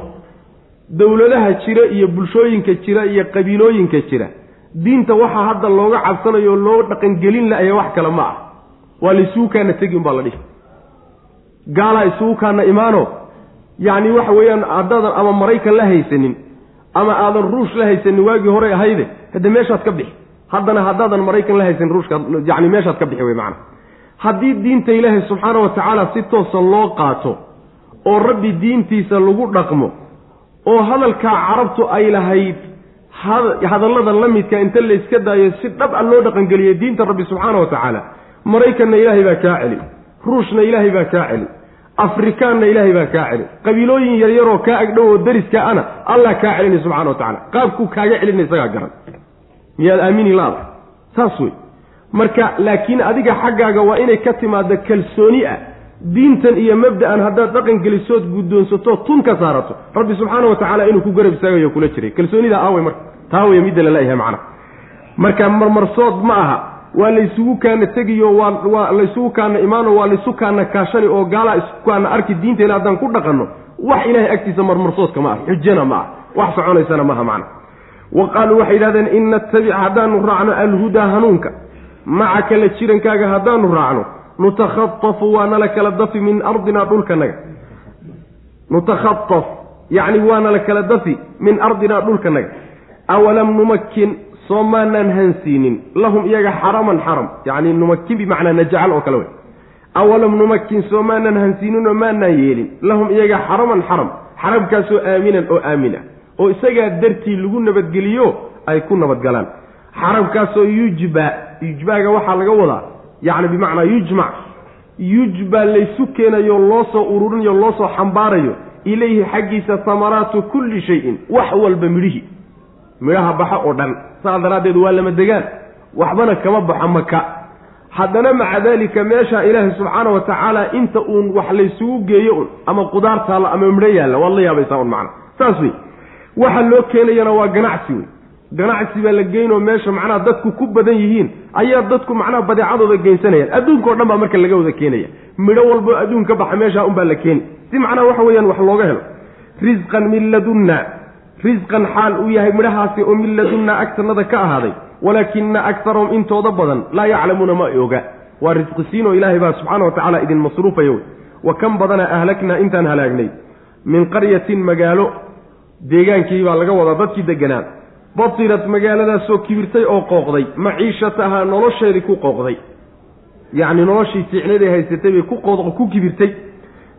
dowladaha jira iyo bulshooyinka jira iyo qabiilooyinka jira diinta waxaa hadda looga cabsanayo oo loo dhaqangelin la-aya wax kale ma ah. Waa laysugu kaana tegi umbaa la dhihi. Gaalaa isugu kaana imaano yacni waxa weeyaan haddaadan ama maraykan la haysanin ama aadan ruush la haysanin waagii horey ahayde hadde meeshaad ka bixi haddana haddaadan maraykan la haysanin ruushka yacni meeshaad ka bixi wey macana haddii diinta ilaahay subxaana wa tacaala si toosa loo qaato oo rabbi diintiisa lagu dhaqmo oo hadalkaa carabtu ay lahayd hadallada la midka inta layska daayo si dhab a loo dhaqangeliyo diinta rabbi subxaana wa tacaala maraykanna ilaahay baa kaa celi ruushna ilaahay baa kaa celi afrikaanna ilaahay baa kaa celi qabiilooyin yaryaroo kaa agdhow oo dariska ana allah kaa celinay subxana wa tacala qaabkuu kaaga celinay isagaa garan miyaad aamini laada saas wey marka laakiin adiga xaggaaga waa inay ka timaado kalsooni ah. Diintan iyo mabda'an haddaad dhaqan gelisood guddoonsato tun ka saarato. Rabbi subxaana wa tacaala inuu ku garab istaagayo kula jiray. Kalsoonida aawey marka. Taa wey midda lalayahay macna. Marka marmarsood ma aha. Waa laysugu kaana tegiyo waa laysugu kaana imaano waa laysu kaana kaashani oo gaalaa isku kaana arki diinteena haddaan ku dhaqanno. Wax ilaahay agtiisa marmarsoodka ma ah xujana ma ah wax soconaysana maaha macna wa qaaluu waxay yidhahdeen in nattabic haddaanu raacno alhudaa hanuunka. Macaka la jirankaaga haddaanu raacno. Nutakhatafu waa nala kala dafi min ardina dhulkanaga nutakhataf yacni waa nala kala dafi min ardina dhulkanaga awalam numakin soo maanaan hansiinin. Lahum iyaga xaraman xaram. Yacni numakin bimacnaa najcal oo kale wey. Awalam numakin soo maanaan hansiininoo maanaan yeelin. Lahum iyaga xaraman xaram. Xaramkaasoo aaminan oo aamin ah oo isagaa dartii lagu nabadgeliyo ay ku nabadgalaan. Xaramkaasoo yujba yujbaaga waxaa laga wadaa yacni bimacnaa yujmac yujba laysu keenayo loo soo ururinayo loo soo xambaarayo ilayhi xaggiisa hamaraatu kulli shayin wax walba midhihii midhaha baxa oo dhan saas daraaddeed waa lama degaan. Waxbana kama baxo maka haddana maca daalika meesha ilaahay subxaana wa tacaala inta uun wax laysugu geeyo un ama qudaar taalla ama midho yaalla waad la yaabaysaa un macna. Saas wey waxa loo keenayana waa ganacsi wey ganacsi baa la geynoo meesha macnaha dadku ku badan yihiin ayaa dadku macnaha badeecadooda geysanayaan. Adduunka o dhan baa marka laga wada keenaya midho walbo adduun ka baxa meeshaa unbaa la keeni si macnaha waxa weeyaan wax looga helo. Risqan min ladunna. Risqan xaal uu yahay midhahaasi oo min ladunna agtanada ka ahaaday. Walaakina akarahum intooda badan laa yaclamuuna ma oga waa risqisiinoo ilaahay baa subxaana wa tacaala idin masruufaya wey wa kan badana ahlaknaa intaan halaagnay? Min qaryatin magaalo deegaankii baa laga wadaa dadkii deganaa batirat magaaladaasoo kibirtay oo qooqday. Maciishatahaa nolosheedii ku qooqday. Yacni noloshii fiicnaday haysatay bay ku kibirtay.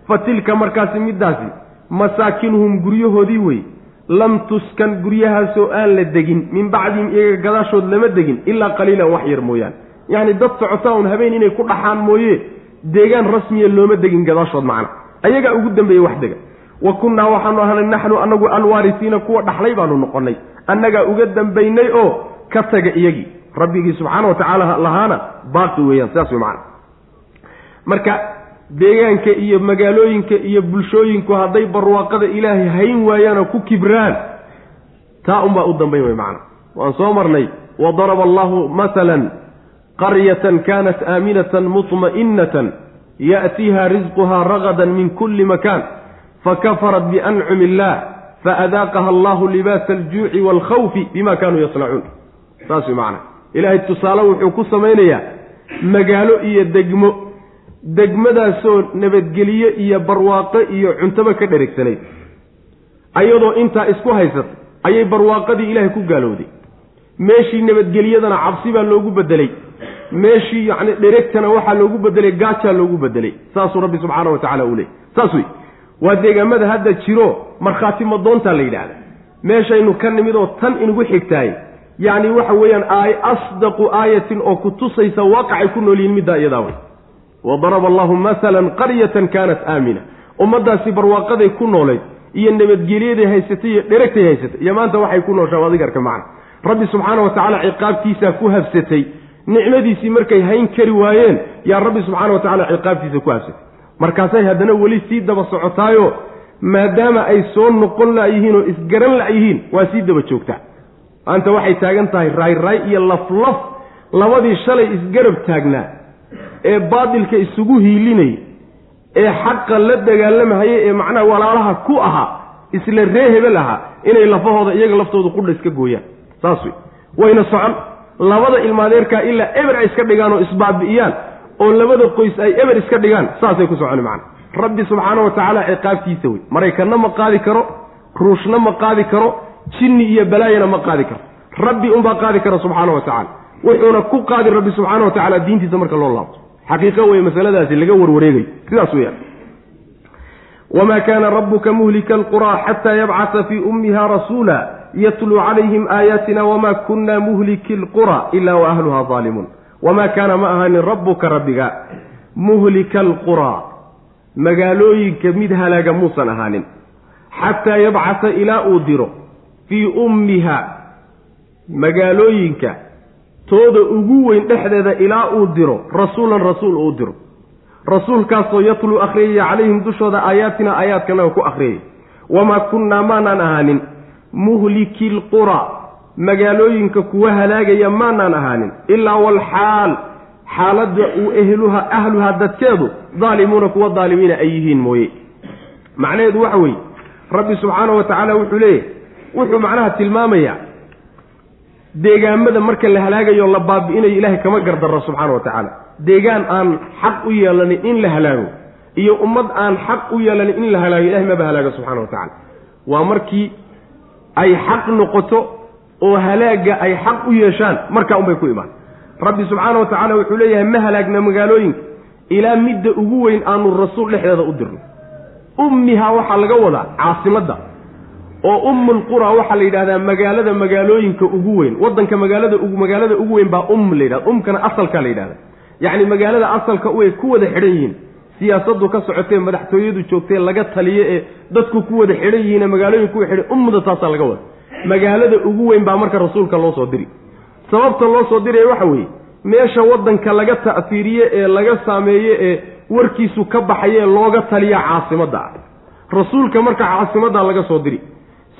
Fa tilka markaasi middaasi masaakinuhum guryahoodii wey lam tuskan guryahaasoo aan la degin. Min bacdihim iyaga gadaashood lama degin. Ilaa qaliilan wax yar mooyaane yacni dad socotaa un habeen inay ku dhaxaan mooye. Deegaan rasmiya looma degin gadaashood macna. Ayagaa ugu dambeeyey wax dega wa kunnaa waxaanu ahanay naxnu anagu alwaarisiina kuwa dhaxlay baanu noqonnay annagaa uga dambaynay oo ka taga iyagii. Rabbigii subxaana wa tacaala lahaana baaqi weeyaan sidaas wey macana marka deegaanka iyo magaalooyinka iyo bulshooyinku hadday barwaaqada ilaahay hayn waayaan oo ku kibraan taa unbaa u dambayn wey macana waan soo marnay wadaraba allahu masalan qaryatan kanat aaminatan mutma'inatan ya'tiiha risquha ragadan min kulli makan fakafarat biancumi illah faadaaqaha allahu libaasa aljuuci waalkhawfi bima kaanuu yasnacuun saas way macana ilaahay tusaale wuxuu ku samaynayaa magaalo iyo degmo degmadaasoo nabadgelye iyo barwaaqo iyo cuntaba ka dheregsanayd ayadoo intaa isku haysata ayay barwaaqadii ilaahay ku gaalowday meeshii nabadgelyadana cabsi baa loogu bedelay meeshii yacni dheregtana waxaa loogu bedelay gaajaa loogu bedelay saasuu rabbi subxaana wa tacala uu leey saas wey waa deegaamada hadda jiro markhaati madoontaa la yidhaahda. Meeshaynu ka nimid oo tan inugu xigtaay yacni waxa weeyaan aay asdaqu aayatin oo ku tusaysa waaqacay ku nool yihiin middaa iyadaa wey wadaraba allahu masalan qaryatan kaanat aamina. Ummaddaasi barwaaqaday ku noolayd iyo nabadgelyaday haysatay iyo dheregtay haysatay iyo maanta waxay ku nooshaa adiga arka macna. Rabbi subxaana wa tacaala ciqaabtiisaa ku habsatay. Nicmadiisii markay hayn kari waayeen yaa rabbi subxaana wa tacala ciqaabtiisa ku habsatay markaasay haddana weli sii daba socotaayo maadaama ay soo noqon la'yihiin oo isgaran la'yihiin waa sii daba joogtaa maanta waxay taagan tahay raayraay iyo laflaf labadii shalay isgarab taagnaa ee baadilka isugu hiilinayay ee xaqa la dagaalamahayay ee macnaha walaalaha ku ahaa isla ree hebel ahaa inay lafahooda iyaga laftooda qudha iska gooyaan. Saas wey wayna socon. Labada ilmaadeerkaa ilaa eber ay iska dhigaan oo isbaabi'iyaan oo labada qoys ay eber iska dhigaan saasay ku soconi macana rabbi subxaana wa tacaala ciqaabtiisa wey maraykanna ma qaadi karo ruushna ma qaadi karo jinni iyo balaayana ma qaadi karo. Rabbi unbaa qaadi kara subxaana wa tacala wuxuuna ku qaadi rabbi subxaana wa tacala diintiisa marka loo laabto. Xaqiiqo wey masaladaasi laga warwareegayo sidaas weyaan wamaa kaana rabuka muhlika alquraa xataa yabcata fii ummiha rasuula yatluu calayhim aayaatina wamaa kunna muhliki lqura ila wa ahluha aalimuun wamaa kaana ma ahaanin rabbuka rabbiga muhlika alquraa magaalooyinka mid halaaga muusan ahaanin xataa yabcata ilaa uu diro fii ummiha magaalooyinka tooda ugu weyn dhexdeeda ilaa uu diro rasuulan rasuul uu diro rasuulkaasoo yatluu akhriyaya calayhim dushooda aayaatina aayaadkanaga ku akhriyay wamaa kunnaa maanaan ahaanin muhliki lqura magaalooyinka kuwa halaagaya maanaan ahaanin. Ilaa walxaal xaaladda uu ehluha ahluha dadkeedu daalimuuna kuwa daalimiina ay yihiin mooye. Macnaheedu waxa weeye rabbi subxaana wa tacaala wuxuu leeyahy wuxuu macnaha tilmaamayaa deegaamada marka la halaagayo la baabi'inayo ilaahay kama gardarro subxaana wa tacaala. Deegaan aan xaq u yeelanin in la halaago iyo ummad aan xaq u yeelanin in la halaago ilahay maba halaago subxana wa tacala waa markii ay xaq noqoto oo halaagga ay xaq u yeeshaan markaa unbay ku imaan. Rabbi subxaana wa tacaala wuxuu leeyahay ma halaagna magaalooyinka ilaa midda ugu weyn aanu rasuul dhexdeeda u dirno. Ummihaa waxaa laga wadaa caasimadda oo ummulqura waxaa la yidhahdaa magaalada magaalooyinka ugu weyn. Waddanka magaalada magaalada ugu weyn baa um la yidhahda umkana asalkaa la yidhahda yacni magaalada asalka way ku wada xidhan yihiin siyaasaddu ka socotee madaxtooyadu joogtee laga taliyo ee dadku ku wada xidhan yihiine magaalooyinku way xidhan ummada taasaa laga wada magaalada ugu weyn baa marka rasuulka loo soo diri. Sababta loo soo diraya waxa weeye meesha waddanka laga ta'fiiriye ee laga saameeye ee warkiisu ka baxaye looga taliya caasimadda ah rasuulka marka caasimaddaa laga soo diri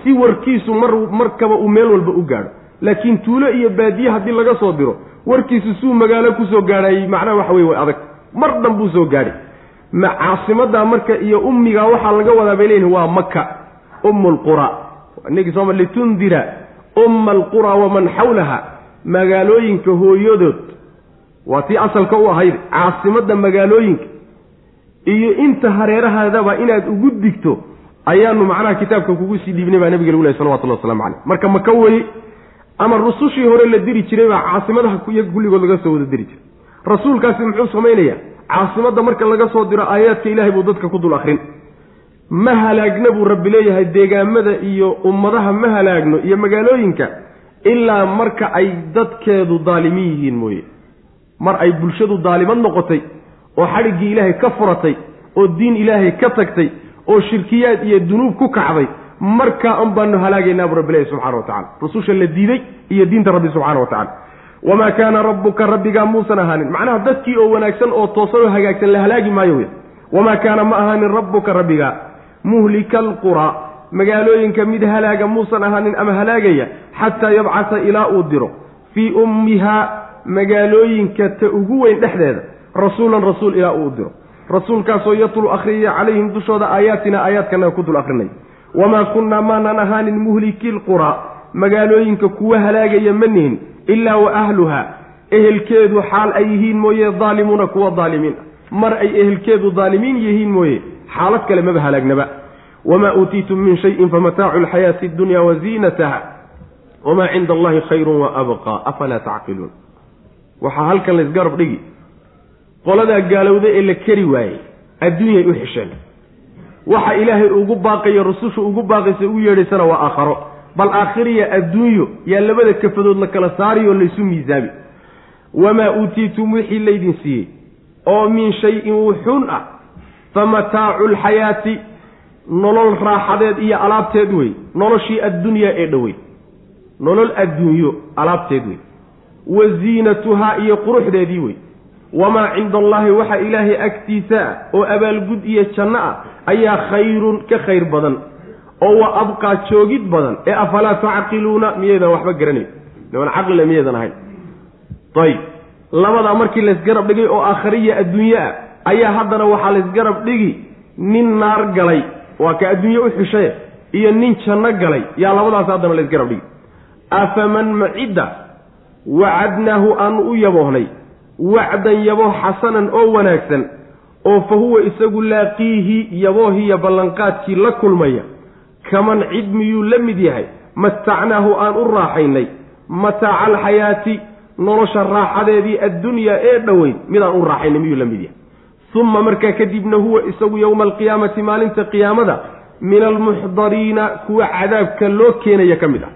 si warkiisu mar markaba uu meel walba u gaadho laakiin tuulo iyo baadiye haddii laga soo diro warkiisu suu magaalo ku soo gaadhayey macnaha waxa weye way adag. Mar dhan buu soo gaadhay. Ma caasimaddaa marka iyo ummigaa waxaa laga wadaa bay leeyihiin waa maka ummu inagii sooma litundira umma alqura waman xawlaha magaalooyinka hooyadood. Waa tii asalka u ahayd caasimadda magaalooyinka. Iyo inta hareerahaadaba inaad ugu digto ayaanu macnaha kitaabka kugu sii dhiibnay baa nabiga lagu lehy salawatullah waslamu caleyh marka maka weye ama rusushii hore la diri jiray baa caasimadaha iyaga kulligood laga soo wada diri jiray. Rasuulkaasi muxuu samaynayaa caasimadda marka laga soo diro aayaadka ilaahay buu dadka ku dul akrin ma halaagna buu rabbi leeyahay deegaamada iyo ummadaha ma halaagno iyo magaalooyinka ilaa marka ay dadkeedu daalimiin yihiin mooye. Mar ay bulshadu daalimad noqotay oo xadhiggii ilaahay ka furatay oo diin ilaahay ka tagtay oo shirkiyaad iyo dunuub ku kacday markaa un baanu halaagaynaa bu rabbilahi subxana wa tacala rususha la diiday iyo diinta rabbi subxana wa tacala wamaa kaana rabbuka rabbigaa muusan ahaanin. Macnaha dadkii oo wanaagsan oo toosan oo hagaagsan la halaagi maayo wey wamaa kaana ma ahaanin rabbuka rabbigaa muhlika alquraa magaalooyinka mid halaaga muusan ahaanin ama halaagaya xataa yabcasa ilaa uu diro. Fii ummihaa magaalooyinka ta ugu weyn dhexdeeda rasuulan rasuul ilaa uu diro. Rasuulkaasoo yatlu akhriyaya calayhim dushooda aayaatina aayaadkanaga ku dul akhrinay. Wamaa kunnaa maanaan ahaanin muhliki lquraa magaalooyinka kuwa halaagaya ma nihin ilaa wa ahluha ehelkeedu xaal ay yihiin mooye daalimuuna kuwa daalimiin mar ay ehelkeedu daalimiin yihiin mooye xaalad kale maba halaagnaba wamaa uutiitum min shayin famataacu lxayaati addunya waziinataha wamaa cinda allahi khayrun wa abqaa. Afalaa tacqiluun? Waxaa halkan laysgarab dhigi. Qoladaa gaalowda ee la keri waayey adduunyay u xisheen. Waxa ilaahay ugu baaqayo rusushu ugu baaqaysa ugu yeedhaysana waa aakharo. Bal aakhiriya adduunyo yaa labada kafadood la kala saarayoo laysu miisaami. Wamaa uutiitum wixii laydin siiyey oo min shay-in wuxuun ah fa mataacu lxayaati nolol raaxadeed iyo alaabteed wey noloshii addunyaa ee dhowey nolol adduunyo alaabteed wey wa ziinatuhaa iyo quruxdeedii wey wamaa cinda allaahi waxa ilaahay agtiisa ah oo abaalgud iyo janno ah ayaa khayrun ka khayr badan. Oo wa abqaa joogid badan. Ee afalaa tacqiluuna miyaydan waxba garanayn. Niman caqlile miyaydan ahayn. Ayib labadaa markii laysgarab dhigay oo aakhariya adduunye ah ayaa haddana waxaa laysgarab dhigi nin naar galay waa ka adduunye u xishaye iyo nin janno galay yaa labadaas haddana laysgarab dhigi. Afaman macidda wacadnaahu aanu u yaboohnay wacdan yabooh xasanan oo wanaagsan oo fa huwa isagu laaqiihi yaboohiya ballanqaadkii la kulmaya kaman cid miyuu la mid yahay matacnaahu aan u raaxaynay mataaca alxayaati nolosha raaxadeedii addunyaa ee dhoweyd midaan u raaxaynay miyuu la mid yahay uma markaa kadibna huwa isagu yowma alqiyaamati maalinta qiyaamada min almuxdariina kuwa cadaabka loo keenaya ka mid ah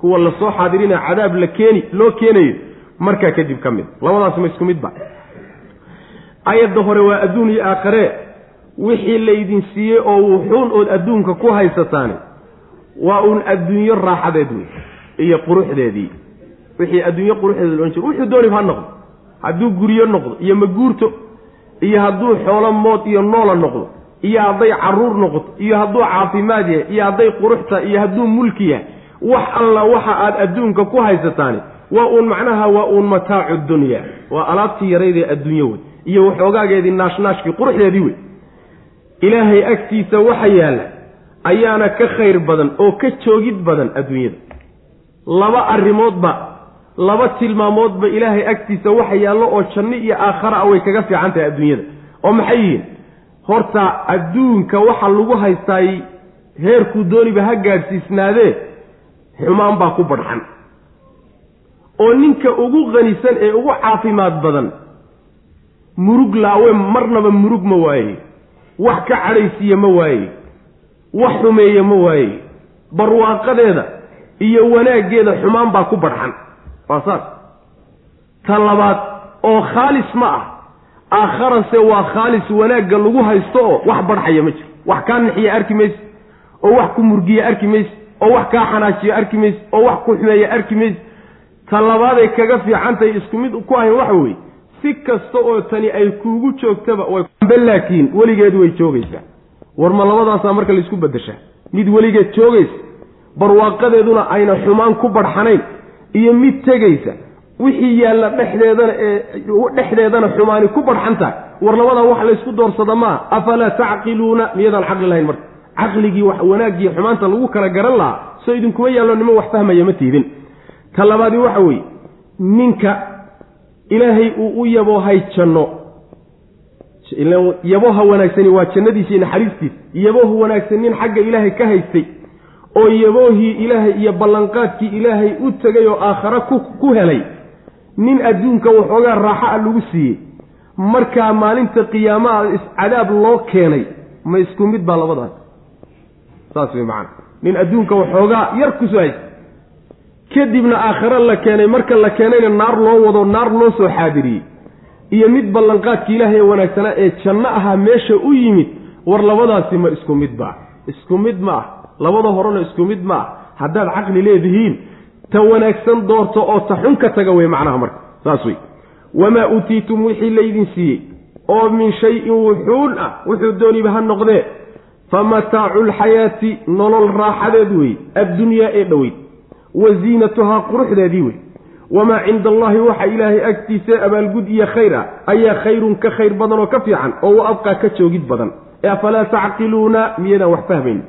kuwa la soo xaadirina cadaab la keeni loo keenayo markaa kadib ka mid labadaas ma isku midba ayadda hore waa adduun iyo aakhare wixii laydin siiyey oo wuxuun ood adduunka ku haysataani waa uun adduunyo raaxadeed wey iyo quruxdeedii wixii adduunyo quruxdeeda loodhan jiro wuxuu doonib ha noqdo hadduu guryo noqdo iyo maguurto iyo hadduu xoolo mood iyo noola noqdo iyo hadday carruur noqoto iyo hadduu caafimaad yahay iyo hadday quruxta iyo hadduu mulki yahay wax alla waxa aad adduunka ku haysataani waa uun macnaha waa uun mataacu dunya. Waa alaabtii yaraydee adduunyo wey iyo waxoogaageedii naashnaashkii quruxdeedii wey ilaahay agtiisa waxa yaalla ayaana ka khayr badan oo ka joogid badan adduunyada. Laba arrimoodba laba tilmaamoodba ilaahay agtiisa waxa yaallo oo janno iyo aakhara ah way kaga fiican tahay adduunyada. oo maxay yihiin? Horta adduunka waxa lagu haystaay heerkuu dooniba ha gaadhsiisnaadee xumaan baa ku badhxan oo ninka ugu qanisan ee ugu caafimaad badan murug laawe marnaba murug ma waaye. wax ka cadhaysiiya ma waaye. wax xumeeya ma waaye. barwaaqadeeda iyo wanaaggeeda xumaan baa ku badhxan waa saas. Ta labaad oo khaalis ma ah. Aakharase waa khaalis wanaagga lagu haysto oo wax badhxaya ma jiro. Wax kaa nixiya arki mayse oo wax ku murgiya arki mayse oo wax kaa xanaajiya arki mayse oo wax ku xumeeya arki mayse ta labaaday kaga fiicantahay isku mid ku ahayn waxa weeye si kasta oo tani ay kuugu joogtaba waybe laakiin weligeed way joogaysaa. War ma labadaasaa marka laysku beddeshaa. Mid weligeed joogaysa barwaaqadeeduna ayna xumaan ku badhxanayn iyo mid tegaysa wixii yaalla dhexdeedana ee dhexdeedana xumaani ku badhxan tahay war labadaa wax laysku doorsada maa afalaa tacqiluuna? Miyadaan caqli lahayn marka. Caqligii wax wanaaggii xumaanta lagu kala garan lahaa soo idinkuma yaallo nimo wax fahmaya ma tiidin. Ta labaadii waxa weeye ninka ilaahay uu u yaboohay janno yaboha wanaagsani waa jannadiisa iyo naxariistiisa yabooha wanaagsan nin xagga ilaahay ka haystay oo yaboohii ilaahay iyo ballanqaadkii ilaahay u tegay oo aakhare ku helay. Nin adduunka waxoogaa raaxa a lagu siiyey. Markaa maalinta qiyaamaha iscadaab loo keenay ma isku mid baa labadaas saas wey macana nin adduunka waxoogaa yar ku soo haysta. Kadibna aakhare la keenay marka la keenayna naar loo wado naar loo soo xaadiriyey. Iyo mid ballanqaadki ilaahay wanaagsanaa ee janno ahaa meesha u yimid war labadaasi ma isku mid baa. Isku mid ma ah labada horena isku mid ma ah haddaad caqli leedihiin ta wanaagsan doorto oo ta xun ka taga wey macnaha marka saas wey wamaa uutiitum wixii laydin siiyey oo min shayin wuxuun ah wuxuu dooniba ha noqdee. Fa mataacu lxayaati nolol raaxadeed wey addunyaa ee dhoweyd wa ziinatuhaa quruxdeedii wey wamaa cinda allaahi waxa ilaahay agtiisa abaalgud iyo khayr ah ayaa khayrun ka khayr badan oo ka fiican oo wa abqaa ka joogid badan. Ee afalaa tacqiluuna miyadaan wax fahmayn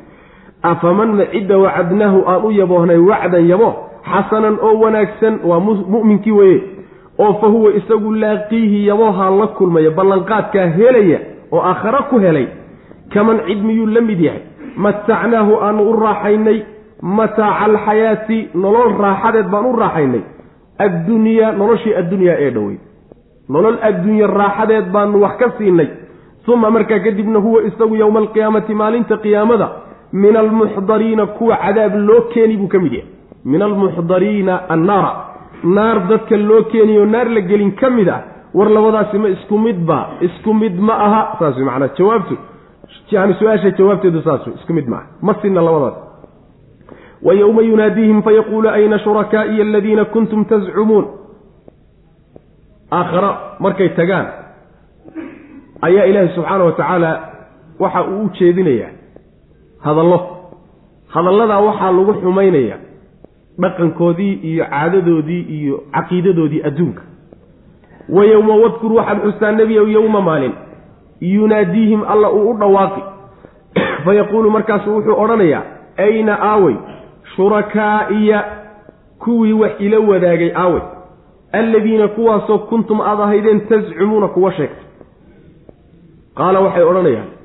afaman ma cidda wacadnaahu aan u yaboohnay wacdan yabo xasanan oo wanaagsan waa mu'minkii weye oo fa huwa isagu laaqiihi yaboohaa la kulmaya ballanqaadkaa helaya oo aakhare ku helay kaman cid miyuu la mid yahay matacnaahu aanu u raaxaynay mataaca alxayaati nolol raaxadeed baan u raaxaynay addunyaa noloshii addunyaa ee dhowey nolol addunya raaxadeed baanu wax ka siinay uma markaa kadibna huwa isagu yowma alqiyaamati maalinta qiyaamada min almuxdariina kuwa cadaab loo keeni buu ka mid yahay. Min almuxdariina annaara. Naar dadka loo keeniyo naar la gelin ka mid ah. War labadaasi ma isku midba isku mid ma aha. Saas wey macnaa jawaabtu. Yani su'aasha jawaabteedu saas isku mid ma ma sinna labadaas. Wa yowma yunaadiihim fayaquulu ayna shurakaa'iya aladiina kuntum tazcumuun aakhara markay tagaan ayaa ilaahi subxaana wa tacaala waxa uu u jeedinayaa hadallo. Hadalladaa waxaa lagu xumaynayaa dhaqankoodii iyo caadadoodii iyo caqiidadoodii adduunka. Wa yowma wadkur waxaad xustaa nebiyow yowma maalin. Yunaadiihim alla uu u dhawaaqi. Fayaquulu markaasu wuxuu odhanayaa ayna aawey shurakaa'iya kuwii wax ila wadaagay aawey alladiina kuwaasoo kuntum aad ahaydeen tascumuuna kuwa sheegtay. Qaala waxay odhanayaan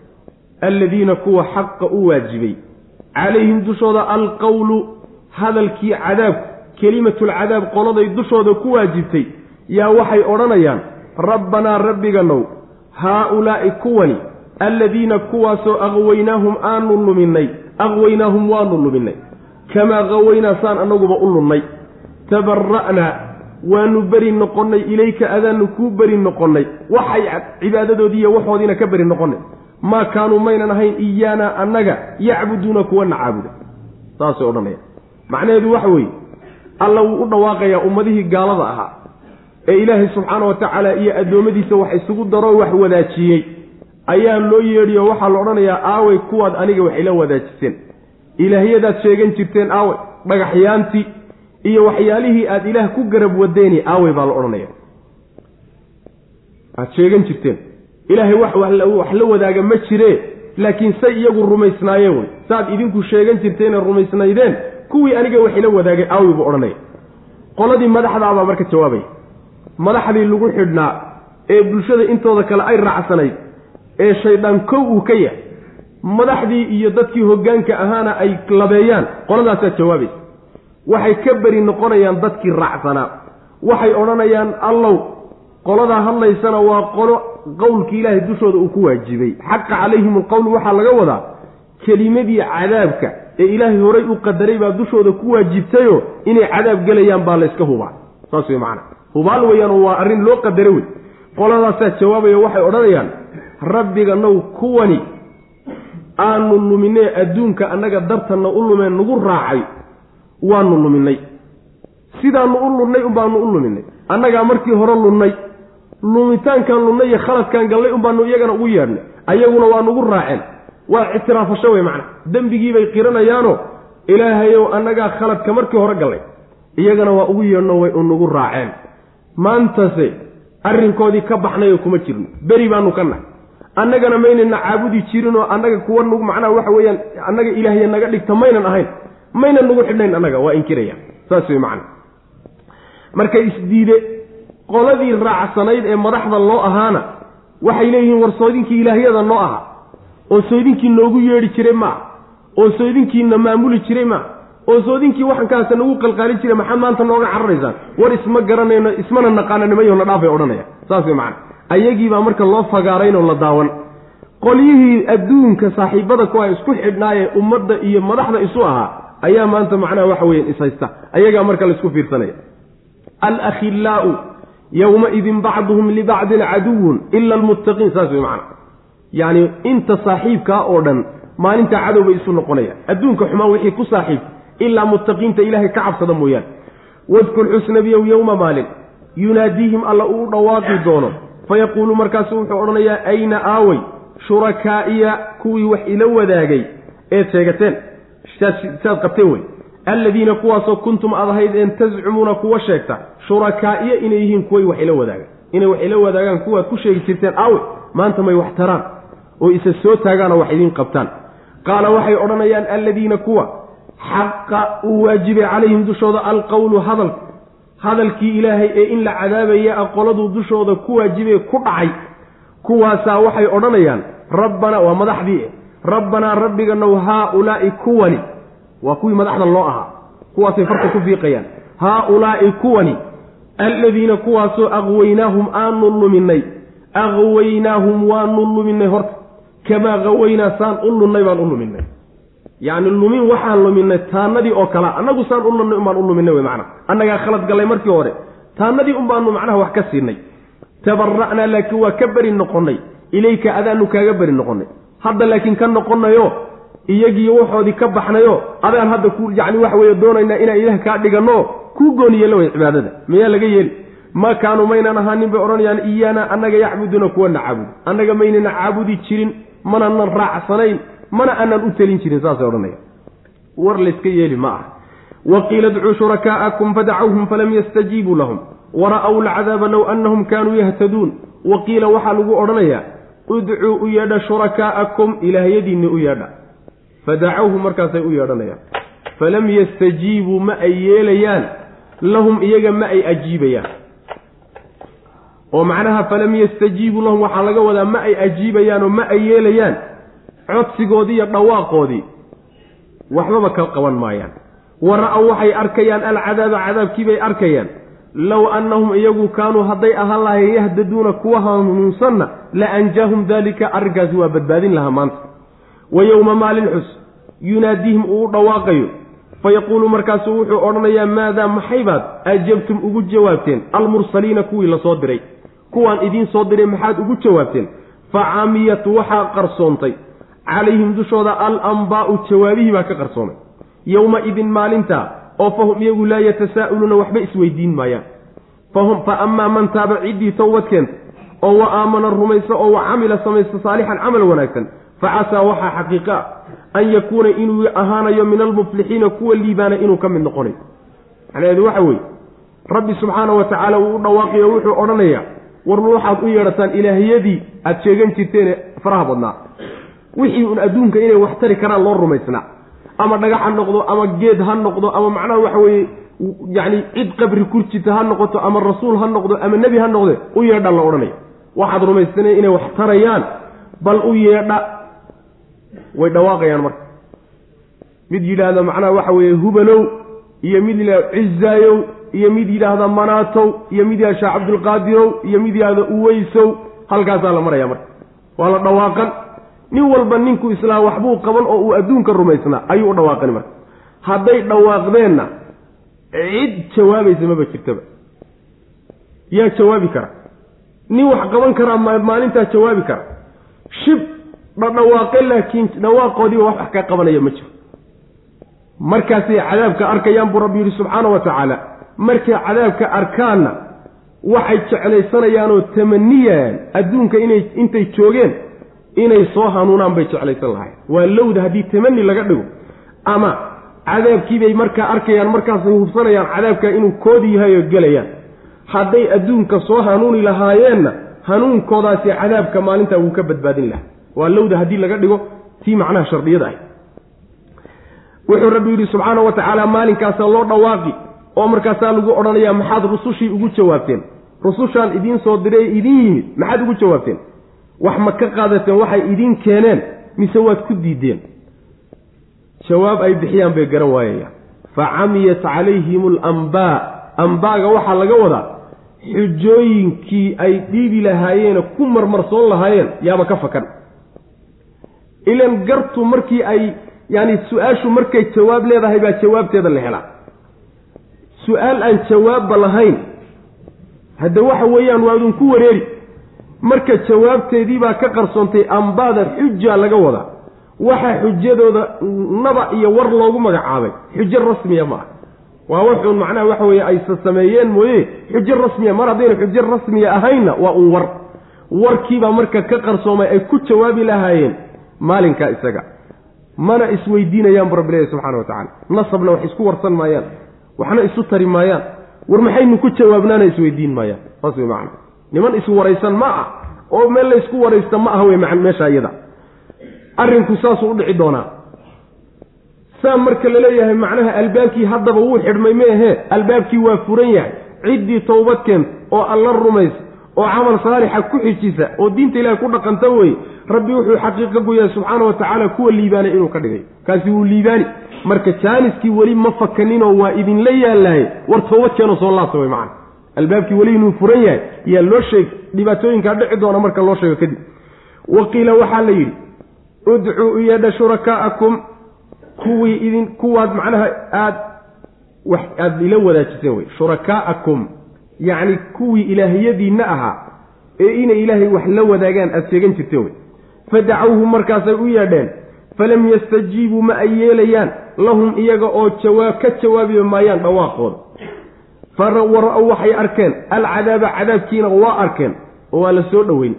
alladiina kuwa xaqa u waajibay. Calayhim dushooda alqowlu hadalkii cadaabku kelimatulcadaab qoladay dushooda ku waajibtay. Yaa waxay odhanayaan rabbanaa rabbiganow haa-ulaa'i kuwani alladiina kuwaasoo aqwaynaahum aanu luminnay aqwaynaahum waanu luminnay. Kamaa qawaynaa saan annaguba u lunnay. Tabara'naa waanu beri noqonnay ilayka adaanu kuu beri noqonnay. Waxay cibaadadoodii iyo waxoodiina ka beri noqonnay maa kaanuu maynan ahayn iyaana annaga yacbuduuna kuwana caabuda. Saasay odhanayaan. Macnaheedu waxa weeye alla wuu u dhawaaqayaa ummadihii gaalada ahaa ee ilaahay subxaana wa tacaala iyo addoommadiisa wax isugu daroo wax wadaajiyey. Ayaa loo yeedhiyo waxaa la odhanayaa aawey kuwaad aniga wax ila wadaajiseen. Ilaahyadaad sheegan jirteen aawey dhagaxyaantii iyo waxyaalihii aada ilaah ku garab wadeeni aawey baa la odhanaya aad sheegan jirteen ilaahay wax wax la wadaaga ma jiree laakiin say iyagu rumaysnaayeen wey. Saaad idinku sheegan jirteenee rumaysnaydeen kuwii aniga wax ila wadaagay aawi buu odhanaya qoladii madaxdaabaa marka jawaabaya madaxdii lagu xidhnaa ee bulshada intooda kale ay raacsanayd ee shaydaan kow uu ka yahay. Madaxdii iyo dadkii hoggaanka ahaana ay labeeyaan qoladaasaa jawaabaysa waxay ka beri noqonayaan dadkii raacsanaa waxay odhanayaan allow qoladaa hadlaysana waa qolo qowlkii ilaahay dushooda uu ku waajibay. Xaqa calayhim alqowlu waxaa laga wadaa kelimadii cadaabka ee ilaahay horay u qadaray baa dushooda ku waajibtayoo inay cadaab gelayaan baa layska hubaa. Saas wey macana. Hubaal weeyaan waa arrin loo qadaro wey. Qoladaasaa jawaabaya waxay odhanayaan rabbiga now kuwani aanu luminee adduunka annaga dartanna u lumeen nagu raacay waanu luminay. Sidaanu u lunnay unbaanu u luminay. Annagaa markii hore lunnay lumitaankaan lunnay iyo khaladkaan gallay unbaanu iyagana ugu yeedhnay. Ayaguna waa nugu raaceen. Waa ictiraafasho wey macna. Dembigiibay qiranayaano ilaahayow annagaa khaladka markii hore gallay. Iyagana waa ugu yeedhno way unugu raaceen. Maantase arrinkoodii ka baxnayo kuma jirno. Beri baanu ka nahay. Annagana maynana caabudi jirinoo annaga kuwa nug macnaha waxa weeyaan annaga ilaahya naga dhigta maynan ahayn. Maynan nagu xidhnayn annaga waa inkiraya. Saas wey macana marka isdiide qoladii raacsanayd ee madaxda loo ahaana waxay leeyihiin war soodinkii ilaahyada noo ahaa oo soodinkii noogu yeedhi jiray maaha oo soodinkiina maamuli jiray maaha oo soodinkii waxankaasa nagu qalqaalin jiray maxaad maanta nooga cararaysaan? War isma garanayno ismana naqaananimayo na dhaafay odhanaya. Saas way macana ayagiibaa marka loo fagaaraynoo la daawan. Qolyihii adduunka saaxiibada kuwa isku xidhnaayee ummadda iyo madaxda isu ahaa ayaa maanta macnaha waxa weeyaan ishaysta ayagaa marka la isku fiirsanaya. Alakhillaau yowmaidin bacduhum libacdin caduwun ila almuttaqiin saas wey macana yacni inta saaxiibkaa oo dhan maalintaa cadow bay isu noqonayaan adduunka xumaan wixii ku saaxiib ilaa muttaqiinta ilaahay ka cabsada mooyaane wadkur xusnabiyow yowma maalin yunaadiihim alla uu dhawaaqi doono fayaquulu markaasu wuxuu odhanayaa ayna aaway shurakaa'iya kuwii wax ila wadaagay eed sheegateen saad qabteen wey alladiina kuwaasoo kuntum aad ahaydeen tascumuuna kuwa sheegta shurakaa'iya inay yihiin kuway wax ila wadaagaan. Inay wax ila wadaagaan kuwaad ku sheegi jirteen aawe maanta may wax taraan oo isa soo taagaanoo wax idiin qabtaan. Qaala waxay odhanayaan alladiina kuwa xaqa uu waajibay calayhim dushooda alqowlu hadalka hadalkii ilaahay ee in la cadaabaya aqoladuu dushooda ku waajibee ku dhacay. Kuwaasaa waxay odhanayaan rabbanaa waa madaxdii rabbanaa rabbiganow haa-ulaa'i kuwani waa kuwii madaxda loo ahaa. Kuwaasay farta ku fiiqayaan. Haa-ulaa'i kuwani alladiina kuwaasoo aqwaynaahum aanu luminay aqwaynaahum waanu luminay horta. Kamaa qawaynaa saan u lunnay baan u luminay yacni lumin waxaan luminay taanadii oo kalea annagu saan u lunnay unbaan u luminay wey macana annagaa khalad gallay markii hore. Taanadii unbaanu macnaha wax ka siinay. Tabara'naa laakiin waa ka beri noqonnay. Ilayka adaanu kaaga beri noqonnay. Hadda laakiin ka noqonayo iyagiiyo waxoodii ka baxnayo adaan hadda ku yacni waxa weeye doonaynaa inaan ilaah kaa dhiganno kuu gooni yeelo way cibaadada. Miyaa laga yeeli? Ma kaanuu maynan ahaanin bay odhanayaan iyaana annaga yacbuduuna kuwana caabud annaga maynana caabudi jirin mananan raacsanayn mana aanan u telin jirin saasay odhanaya war layska yeeli ma ah waqiila dcuu shurakaa'akum fadacawhum falam yastajiibuu lahum. Wara'w lcadaaba low anahum kaanuu yahtaduun. Waqiila waxaa lagu odhanayaa udcuu u yeedha shurakaa'akum ilaahyadiinni u yeedha fadacawhum markaasay u yeedhanayaan. Falam yastajiibuu ma ay yeelayaan lahum iyaga ma ay ajiibayaan. Oo macnaha falam yastajiibuu lahum waxaa laga wadaa ma ay ajiibayaan oo ma ay yeelayaan codsigoodii iyo dhawaaqoodii. Waxbaba ka qaban maayaan. Wa ra'aw waxay arkayaan alcadaaba cadaabkiibay arkayaan. Low annahum iyagu kaanuu hadday ahaan lahayn yahdaduuna kuwa hanuunsanna la anjaahum daalika arrinkaasi waa badbaadin lahaa maanta. Wa yowma maalin xus yunaadiihim uu u dhawaaqayo fayaquulu markaasu wuxuu odhanayaa maadaa maxaybaad ajabtum ugu jawaabteen. Almursaliina kuwii la soo diray. Kuwaan idiin soo diray maxaad ugu jawaabteen. Fa camiyat waxaa qarsoontay. Calayhim dushooda al ambaa'u jawaabihii baa ka qarsoomay. Yowma idin maalintaa oo fahum iyagu laa yatasaa'uluuna waxba isweydiin maayaan. Fahum fa amaa man taaba ciddii towbad keenta oo wa aamana rumaysa oo wa camila samaysta saalixan camal wanaagsan fa casaa waxaa xaqiiqa an yakuuna inuu ahaanayo min almuflixiina kuwa liibaana inuu ka mid noqonayo macnaheedu waxa weeye rabbi subxaana wa tacaala uu u dhawaaqiyo wuxuu odhanayaa warma waxaad u yeedhataan ilaahyadii aada sheegan jirteene faraha badnaa. Wixii un adduunka inay wax tari karaan loo rumaysnaa. Ama dhagax ha noqdo ama geed ha noqdo ama macnaha waxa weeye yacni cid qabri kurjita ha noqoto ama rasuul ha noqdo ama nebi ha noqde u yeedha la odhanaya waxaad rumaysanaya inay wax tarayaan bal u yeedha way dhawaaqayaan marka. Mid yidhaahda macnaha waxa weeye hubalow iyo mid yidhahda cizaayow iyo mid yidhaahda manaatow iyo mid yidhahda cabdulqaadirow iyo mid yidhahda uweysow halkaasaa la maraya marka. Waa la dhawaaqan. Nin walba ninku islaam waxbuu qaban oo uu adduunka rumaysnaa ayuu u dhawaaqani marka. Hadday dhawaaqdeenna cid jawaabaysa maba jirtaba. Yaa jawaabi kara. Nin wax qaban karaa maalintaa jawaabi kara. Shib dhadhawaaqe laakiin dhawaaqoodiiba wax wax ka qabanaya ma jiro. Markaasay cadaabka arkayaan buu rabbi yidhi subxaana wa tacaala. Markay cadaabka arkaanna waxay jeclaysanayaanoo tamaniyaan adduunka inay intay joogeen inay soo hanuunaan bay jeclaysan lahayn waa lowda haddii tamani laga dhigo ama cadaabkiibay markaa arkayaan markaasay hubsanayaan cadaabka inuu koodi yahay oo gelayaan. Hadday adduunka soo hanuuni lahaayeenna hanuunkoodaasi cadaabka maalintaa wuu ka badbaadin lahaa waa lowda haddii laga dhigo tii macnaha shardiyada ah. Wuxuu rabbi yidhi subxaana wa tacaala maalinkaasaa loo dhawaaqi. Oo markaasaa lagu odhanayaa maxaad rusushii ugu jawaabteen? Rusushaan idiin soo diray idiin yimid maxaad ugu jawaabteen? Wax ma ka qaadateen waxay idiin keeneen mise waad ku diideen? Jawaab ay bixiyaan bay garan waayayaan. Fa camiyat calayhim alambaa ambaaga waxaa laga wadaa xujooyinkii ay dhiibi lahaayeene ku marmarsoon lahaayeen yaaba ka fakan ilan gartu markii ay yaani su'aashu markay jawaab leedahay baa jawaabteeda la helaa. Su'aal aan jawaabba lahayn hadde waxa weeyaan waa idinku wareeri. Marka jawaabteedii baa ka qarsoontay ambaada xuja laga wadaa. Waxa xujadooda naba iyo war loogu magacaabay. Xujo rasmiya ma waa wuxuun macnaha waxa weeye aysa sameeyeen mooye xujo rasmiya mar haddayna xujo rasmiya ahaynna waa un war. Warkiibaa marka ka qarsoomay ay ku jawaabi lahaayeen maalinkaa isaga. Mana isweydiinayaan bu rabbi ilahi subxana wa tacala nasabna wax isku warsan maayaan. Waxna isu tari maayaan. War maxaynu ku jawaabnaana isweydiin maayaan? Saas wey macana niman iswaraysan ma ah. Oo meel laysku waraysta ma aha wey meesha iyada arrinku saasuu udhici doonaa. Saa marka la leeyahay macnaha albaabkii haddaba wuu xidhmay meehee albaabkii waa furan yahay. Ciddii towbad keenta oo alla rumaysa oo camal saalixa ku xijisa oo diinta ilahay ku dhaqanta weye rabbi wuxuu xaqiiqa goyaa subxaana wa tacaala kuwa liibaanay inuu ka dhigay. Kaasi wuu liibaani. Marka jaaniskii weli ma fakaninoo waa idinla yaallahay war towbad keenoo soo laabta way macana albaabkii weli inuu furan yahay yaa loo sheeg dhibaatooyinkaa dhici doona marka loo sheego kadib. Waqiila waxaa la yidhi udcuu iyadha shurakaa'akum. Kuwii idin kuwaad macnaha aad aada ila wadaajiseen wey shurakaa'akum yacni kuwii ilaahiyadiinna ahaa ee inay ilaahay wax la wadaagaan aada sheegan jirteen wey. Fadacawhu markaasay u yeedheen falam yastajiibuu ma ay yeelayaan lahum iyaga oo jawaab ka jawaabi maayaan dhawaaqooda. Fawara-ow waxay arkeen alcadaaba cadaabkiina waa arkeen oo waa la soo dhoweyn.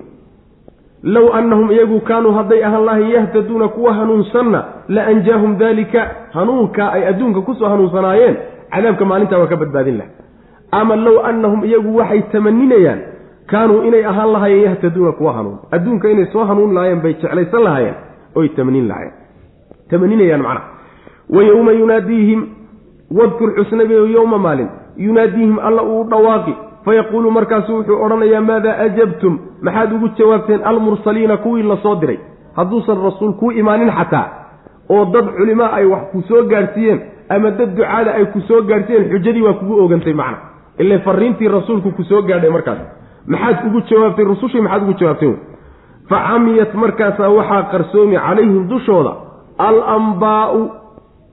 Low annahum iyagu kaanuu hadday ahaan lahayn yahtaduuna kuwa hanuunsanna la anjaahum daalika hanuunkaa ay adduunka ku soo hanuunsanaayeen cadaabka maalintaa waa ka badbaadin laha ama low annahum iyagu waxay tamaninayaan kaanuu inay ahaan lahaayeen yahtaduuna kuwa hanuun. Adduunka inay soo hanuun lahaayeen bay jeclaysan lahaayeen oy tamanin lahaayeen. Tamaninayaan macnaha. Wa yowma yunaadiihim wadkur xusnabiyo yowma maalin yunaadiihim alla uu dhawaaqi fayaquulu markaasu wuxuu odhanayaa maadaa ajabtum? Maxaad ugu jawaabteen almursaliina kuwii la soo diray. Hadduusan rasuul kuu imaanin xataa oo dad culimaa ay wax ku soo gaadhsiiyeen ama dad ducaada ay ku soo gaadhsiiyeen xujadii waa kugu ogantay macna ile fariintii rasuulku ku soo gaadhay markaas. Maxaad ugu jawaabtay rusushii maxaad ugu jawaabteen fa camiyat markaasaa waxaa qarsoomi calayhim dushooda al ambaa'u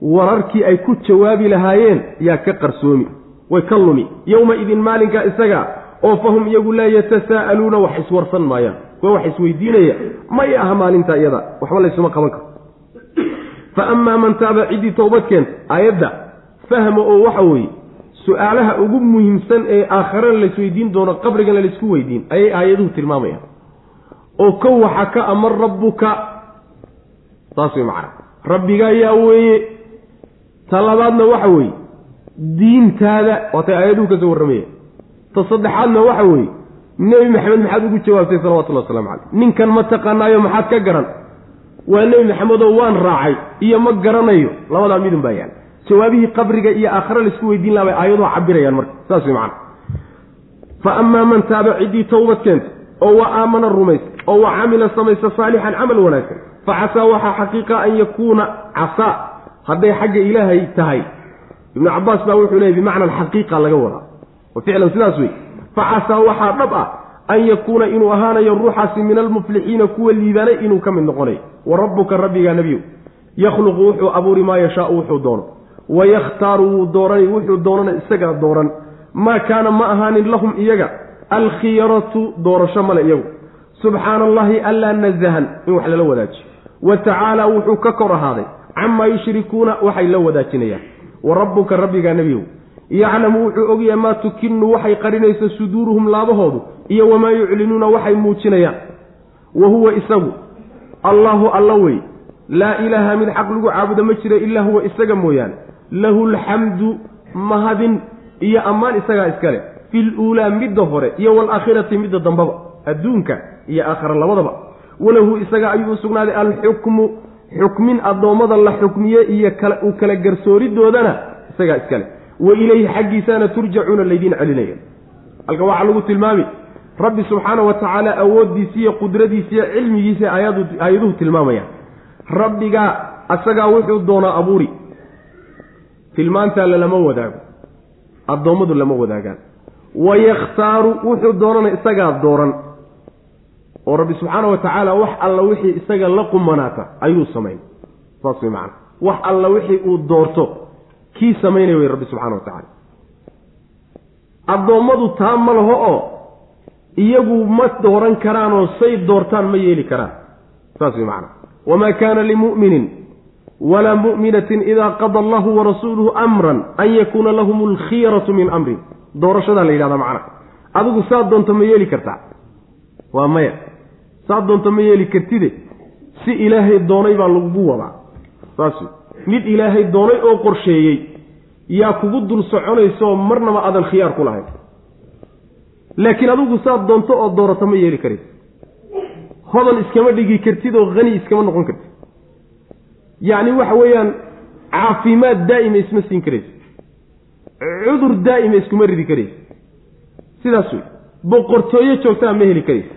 wararkii ay ku jawaabi lahaayeen yaa ka qarsoomi way ka lumi. Yowma idin maalinkaa isaga oo fahum iyagu laa yatasaa'aluuna wax iswarsan maayaan kuwa wax isweydiinaya. May aha maalinta iyada waxba laysuma qaban karo. Fa amaa man taaba ciddii toobad keenta aayadda fahma oo waxa weeye su'aalaha ugu muhiimsan ee aakharana laysweydiin doono qabrigana laysku weydiin ayay aayaduhu tilmaamayaan. Oo kow waxa ka amar rabbuka. Saas wey macana rabbiga ayaa weeye. Ta labaadna waxa weeye diintaada. Waatay aayaduhu ka soo warramaya ta saddexaadna waxa weeye nebi maxamed maxaad ugu jawaabtay salawatullhi waslamu caleyh ninkan ma taqaanaayo maxaad ka garan? Waa nebi maxamedoo waan raacay iyo ma garanayo. Labadaa midun baa yaal jawaabihii qabriga iyo aakhare la isku weydiin laha bay aayadoo cabirayaan marka saas way macana fa amaa man taaba ciddii towbad keenta oo wa aamana rumaysa oo wa camila samaysa saalixan camal wanaagsan fa casaa waxaa xaqiiqa an yakuuna casaa hadday xagga ilaahay tahay. Ibnu cabaas baa wuxuu leeyay bimacna alxaqiiqa laga wadaa wa ficlan sidaas wey fa casaa waxaa dhab ah an yakuuna inuu ahaanayo ruuxaasi min almuflixiina kuwa liibaanay inuu ka mid noqonayo wa rabbuka rabbigaa nebiyow yakhluqu wuxuu abuuri maa yashaau wuxuu doono wa yakhtaaru wuu dooranay wuxuu doonana isagaa dooran maa kaana ma ahaanin lahum iyaga alkhiyaratu doorasho male iyagu subxaana allahi allaa nazahan in wax lala wadaajiyo wa tacaala wuxuu ka kor ahaaday camaa yushrikuuna waxay la wadaajinayaan wa rabbuka rabbigaa nebiyow yaclamu wuxuu ogyahay maa tukinu waxay qarinayso suduuruhum laabahoodu iyo wamaa yuclinuuna waxay muujinayaan wa huwa isagu allaahu alla wey laa ilaaha mid xaq lagu caabudo ma jiro ilaa huwa isaga mooyaane lahu lxamdu mahadin iyo ammaan isagaa iskale. Fil uulaa midda hore iyo waalaakhirati midda dambaba adduunka iyo aakhira labadaba. Walahu isaga ayuu u sugnaaday alxukmu xukmin addoommada la xukmiye iyo u kala garsooriddoodana isagaa iskale. Wa ilayhi xaggiisaana turjacuuna laydiin celinaya halka waxaa lagu tilmaami rabbi subxaana wa tacaala awooddiisiiyo qudradiisiiyo cilmigiisa aayaduhu tilmaamayaan. Rabbigaa asagaa wuxuu doonaa abuuri tilmaantaa lalama wadaago addoommadu lama wadaagaan. Wa yakhtaaru wuxuu doonana isagaa dooran. Oo rabbi subxaana wa tacaala wax alla wixii isaga la qumanaata ayuu samayn. Saas way macana wax alla wixii uu doorto kii samaynaya wey rabbi subxana wa tacaala. Addoommadu taa ma laho oo iyagu ma dooran karaanoo say doortaan ma yeeli karaan. Saas way macana wamaa kaana limu'minin walaa mu'minatin idaa qada allahu warasuuluhu amran an yakuuna lahum alkhiyaratu min amri doorashadaa la yidhahdaa macana adigu saad doonto ma yeeli kartaa waa maya saad doonto ma yeeli kartide si ilaahay doonay baa lagugu wadaa saas mid ilaahay doonay oo qorsheeyey yaa kugu dul soconaysaoo marnaba aadan khiyaar ku lahayn laakiin adigu saad doonto oo doorato ma yeeli karaysa hodan iskama dhigi kartid oo hani iskama noqon kartid yacni waxa weeyaan caafimaad daa'ima isma siin karaysa cudur daa'ima iskuma ridi karaysa sidaas wey. Boqortooyo joogtaa ma heli karaysa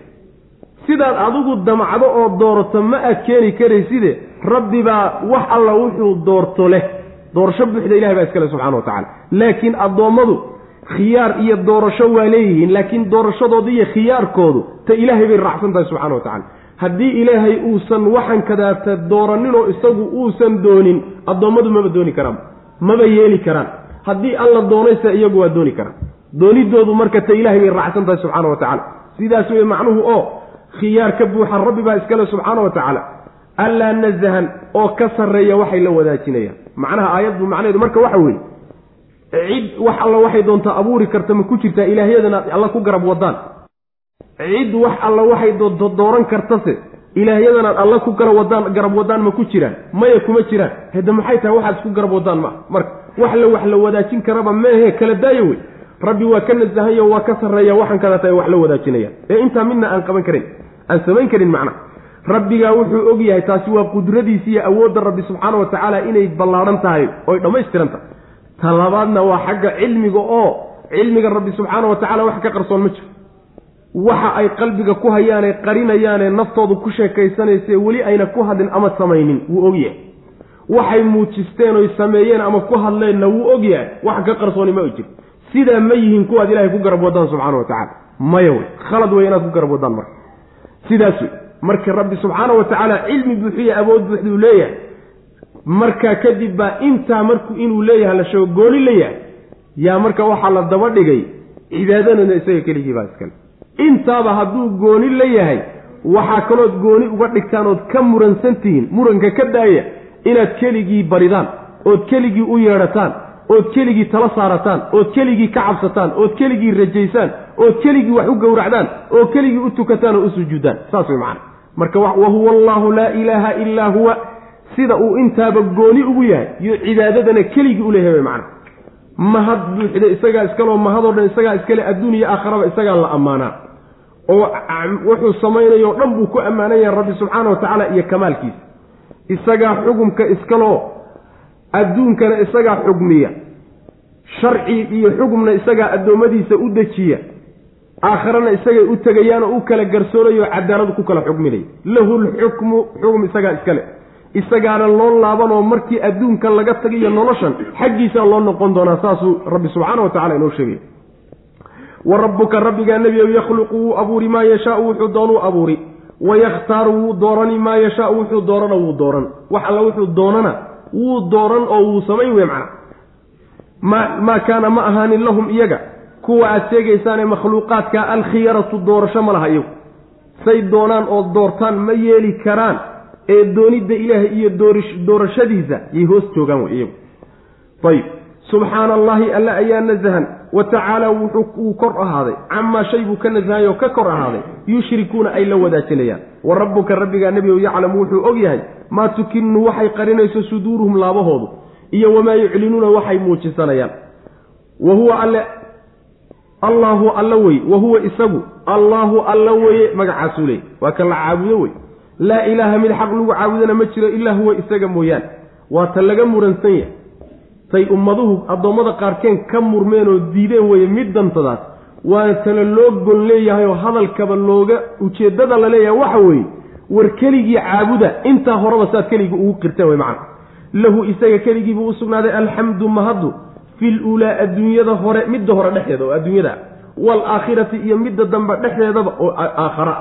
sidaad adigu damacdo oo doorato ma aad keeni karayside rabbi baa wax alla wuxuu doorto leh. Doorasho buuxda ilahay baa iskale subxana wa tacala laakiin addoommadu khiyaar iyo doorasho waa leeyihiin laakiin doorashadooda iyo khiyaarkoodu ta ilaahay bay raacsan tahay subxana wa tacala haddii ilaahay uusan waxan kadaata dooraninoo isagu uusan doonin addoommadu maba dooni karaan maba yeeli karaan. Haddii alla doonaysa iyagu waa dooni karaan. Doonidoodu marka ta ilahay bay raacsan tahay subxaana wa tacaala. Sidaas wey macnuhu oo khiyaar ka buuxa rabbi baa iskale subxaana wa tacaala. Allaa nazahan oo ka sarreeya waxay la wadaajinayaan. Macnaha aayaddu macnaheedu marka waxa weeye cid wax alla waxay doontaa abuuri karta ma ku jirtaa ilaahyadana alla ku garab wadaan cid wax alla waxay dooran kartase. Ilaahyadanaad alla ku garab wadaan garab wadaan ma ku jiraan. Maya kuma jiraan. Hade maxay tahay waxaad isku garab wadaan ma marka? Wax la wax la wadaajin karaba meehe kala daayo wey. Rabbi waa ka nasahayo waa ka sarreeya waxaan kadata ay wax la wadaajinayaan ee intaa midna aan qaban karin aan samayn karin macna. Rabbigaa wuxuu og yahay taasi waa qudradiisi iyo awoodda rabbi subxaana wa tacaala inay ballaadhan tahay oy dhammaystiran tahay. Ta labaadna waa xagga cilmiga oo cilmiga rabbi subxaana wa tacala wax ka qarsoon ma jiro waxa ay qalbiga ku hayaanee qarinayaanee naftoodu ku sheekaysanayse weli ayna ku hadlin ama samaynin wuu ogyahay waxay muujisteen oy sameeyeen ama ku hadleenna wuu ogyahay wax ka qarsooni ma jiro sidaa ma yihiin kuwaad ilahay ku garab wadaan subxaana wa tacala maya wey. Khalad wey inaad ku garab wadaan marka. Sidaas wey. Marka rabbi subxaana wa tacaala cilmi buuxiya awood buuxduu leeyahay. Markaa kadib baa intaa marku inuu leeyahay la sheego gooni la yahay yaa marka waxaa la daba dhigay cibaadadana isaga keligii baa iskale intaaba hadduu gooni la yahay waxaa kalood gooni uga dhigtaan ood ka muransan tihiin muranka ka daaya inaad keligii baridaan ood keligii u yeedhataan ood keligii tala saarataan ood keligii ka cabsataan ood keligii rajaysaan ood keligii wax u gowracdaan oo keligii u tukataan oo u sujuudaan. Saas way macana marka wahuwa allaahu laa ilaaha illaa huwa sida uu intaaba gooni ugu yahay iyo cibaadadana keligii u leeyahay way macana mahad buuxda isagaa iskaloo mahadoo dhan isagaa iskale adduun iyo aakharaba isagaa la ammaanaa oo wuxuu samaynayo dhan buu ku ammaanan yahay rabbi subxaana wa tacaala iyo kamaalkiisa isagaa xugumka iskaloo adduunkana isagaa xugmiya. Sharci iyo xugumna isagaa addoommadiisa u dejiya. Aakharana isagay u tegayaan oo u kala garsoonayo cadaaladu ku kala xugminaya lahu lxukmu xugum isagaa iskale. Isagaana loo laabanoo markii adduunkan laga tagiyo noloshan xaggiisaa loo noqon doonaa saasuu rabbi subxaana wa tacala inoo sheegay wa rabbuka rabbigaa nebigow yakhluqu wuu abuuri maa yashaau wuxuu doonuu abuuri. Wayakhtaaru wuu doorani maa yashaau wuxuu doorana wuu dooran. Wax alla wuxuu doonana wuu dooran oo wuu samayn wey macna. Ma maa kaana ma ahaanin lahum iyaga. Kuwa aad sheegaysaanee makhluuqaadka alkhiyaratu doorasho ma laha iyagu. Say doonaan oo doortaan ma yeeli karaan. Ee doonidda ilaahay iyo doorashadiisa yay hoos joogaan wey iyagu. Ayib subxaana allaahi alla ayaa nasahan wa tacaala wuu kor ahaaday. Camaa shay buu ka nasahay oo ka kor ahaaday. Yushrikuuna ay la wadaajinayaan. Wa rabbuka rabbigaa nebigow yaclamu wuxuu og yahay maa tukinu waxay qarinayso suduuruhum laabahoodu iyo wamaa yuclinuuna waxay muujisanayaan. Wa huwa alle allaahu alla wey wa huwa isagu allaahu alla weye magacaasuu leey waa kan la caabudo wey. Laa ilaaha mid xaq lagu caabudana ma jiro ilaa huwa isaga mooyaane. Waa ta laga muransan yahay say ummaduhu addoommada qaarkeen ka murmeen oo diideen weye mid dantadaas. Waa tana loo gon leeyahay oo hadalkaba looga ujeeddada la leeyahay waxa weeye war keligii caabuda intaa horeba saad keligii ugu qirteen way macana. Lahu isaga keligiibuu u sugnaaday alxamdu mahaddu fil uulaa adduunyada hore midda hore dhexdeeda oo adduunyada waalaakhirati iyo midda dambe dhexdeedaba oo aakhara.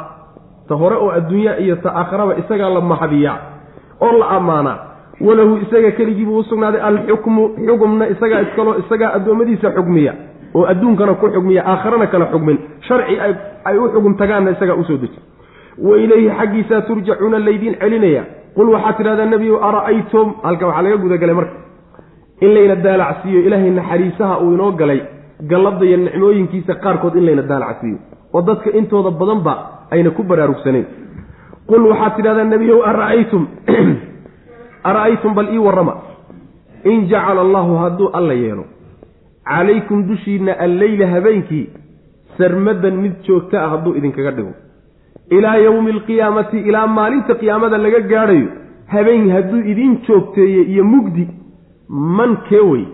Ta hore oo adduunya iyo ta aakharaba isagaa la mahadiyaa oo la ammaanaa walahu isaga keligiibuu sugnaaday alxukmu xugumna isagaa iskaloo isagaa addoommadiisa xugmiya oo adduunkana ku xugmiya aakharana kala xugmin. Sharci ay u xugum tagaanna isagaa u soo deji. Wa ilayhi xaggiisaa turjacuuna laydiin celinaya. Qul waxaad tidhahdaa nebiyu ara'aytum? Halka waxaa laga gudagalay marka. In layna daalacsiiyo ilaahay naxariisaha uu inoo galay gallada iyo nicmooyinkiisa qaarkood in layna daalacsiiyo. Oo dadka intooda badanba ayna ku baraarugsanayn qul waxaad tidhahdaa nebiyow ara'aytum ara'aytum bal ii warrama? In jacala allahu hadduu alla yeelo calaykum dushiinna alleyla habeenkii sarmadan mid joogta ah hadduu idinkaga dhigo. Ilaa yowmi alqiyaamati ilaa maalinta qiyaamada laga gaadhayo habeen hadduu idin joogteeye iyo mugdi man kee wey?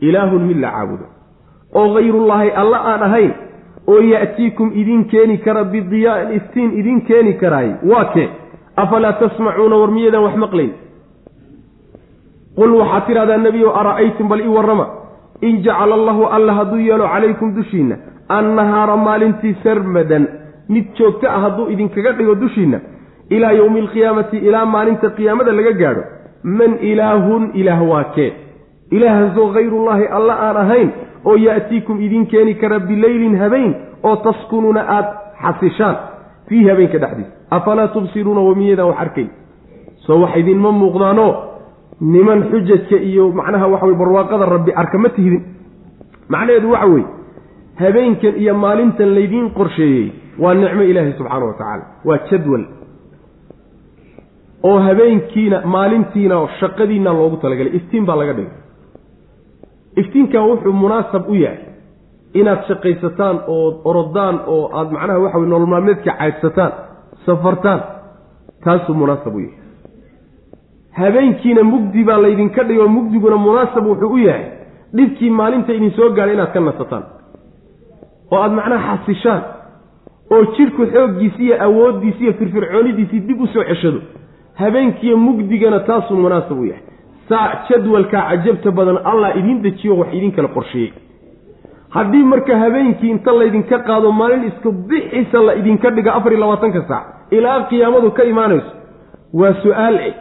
Ilaahun mid la caabudo. Oo hayrullaahi alla aan ahayn oo ya'tiikum idin keeni kara bidiyaa'in iftiin idin keeni karaay waa kee? Afalaa tasmacuuna war miyaydaan wax maqlayn qul waxaad tidhahdaa nebiyow ara'aytum bal ii warrama? In jacala allahu alla hadduu yeelo calaykum dushiinna annahaara maalintii sarmadan. Mid joogto ah hadduu idinkaga dhigo dushiinna ilaa yowmi alqiyaamati ilaa maalinta qiyaamada laga gaadho man ilaahun ilaah waa kee. Ilaahasoo hayrullaahi alla aan ahayn oo ya'tiikum idin keeni kara bileylin habeen oo taskunuuna aad xasishaan. Fiihi habeenka dhexdiisa. Afalaa tubsiruuna wamiyadan wax arkayn soo wax idinma muuqdaanoo niman xujajka iyo macnaha waxa weye barwaaqada rabbi arka ma tihidin. Macnaheedu waxa weeye habeenkan iyo maalintan laydiin qorsheeyey waa nicmo ilaahi subxaana wa tacaala waa jadwal. Oo habeenkiina maalintiina shaqadiina loogu talagalay. Iftiin baa laga dhigay. Iftiinkan wuxuu munaasab u yahay inaad shaqaysataan ood orodaan oo aada macnaha waxa weye nolol maalmeedka caydsataan safartaan taasuu munaasab u yahay habeenkiina mugdi baa laydinka dhigoo mugdiguna munaasab wuxuu u yahay. Dhibkii maalinta idin soo gaadhay inaad ka nasataan. Oo aada macnaha xasishaan. Oo jidhku xooggiisi iyo awooddiisi iyo firfircoonidiisii dib u soo ceshado. Habeenkiiyo mugdigana taasuu munaasab u yahay. Saa jadwalkaa cajabta badan allah idiin dejiyo wax idin kala qorsheeyey haddii marka habeenkii inta laydinka qaado maalin isku bixisa la idinka dhiga afar iyo labaatanka saac ilaa qiyaamadu ka imaanayso waa su'aal eh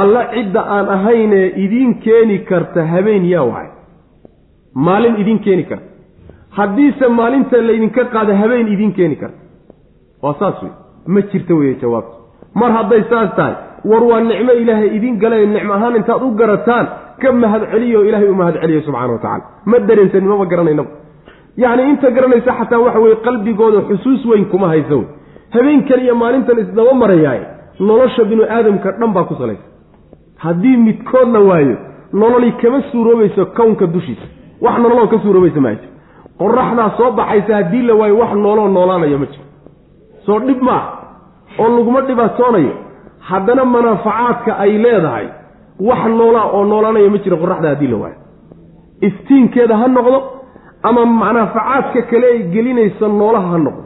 alla cidda aan ahaynee idiin keeni karta habeen yaa wahay maalin idiin keeni karta. Haddiise maalinta laydinka qaado habeen idiin keeni karta. Waa saas wey ma jirta weeye jawaabta mar hadday saas tahay war waa nicmo ilaahay idiin galay nicmo ahaan intaad u garataan ka mahad celiyo ilaahay u mahad celiyo subxana wa tacala ma dareensanin mama garanaynaba. Yacni inta garanaysa xataa waxa weye qalbigooda xusuus weyn kuma haysa wey habeenkan iyo maalintan isdaba marayaay. Nolosha binu aadamka dhan baa ku salaysa haddii midkood la waayo nololi kama suuroobayso kownka dushiisa. Wax nololoo ka suuroobaysa maajo qoraxdaa soo baxaysa haddii la waayo wax nooloo noolaanayo ma jiro soo dhib maaha oo laguma dhibaatoonayo. Haddana manaafacaadka ay leedahay wax noolaa oo noolaanaya ma jiro qoraxda haddii la waayo. Iftiinkeeda ha noqdo ama macnaha facaadka kale ay gelinaysa noolaha ha noqdo.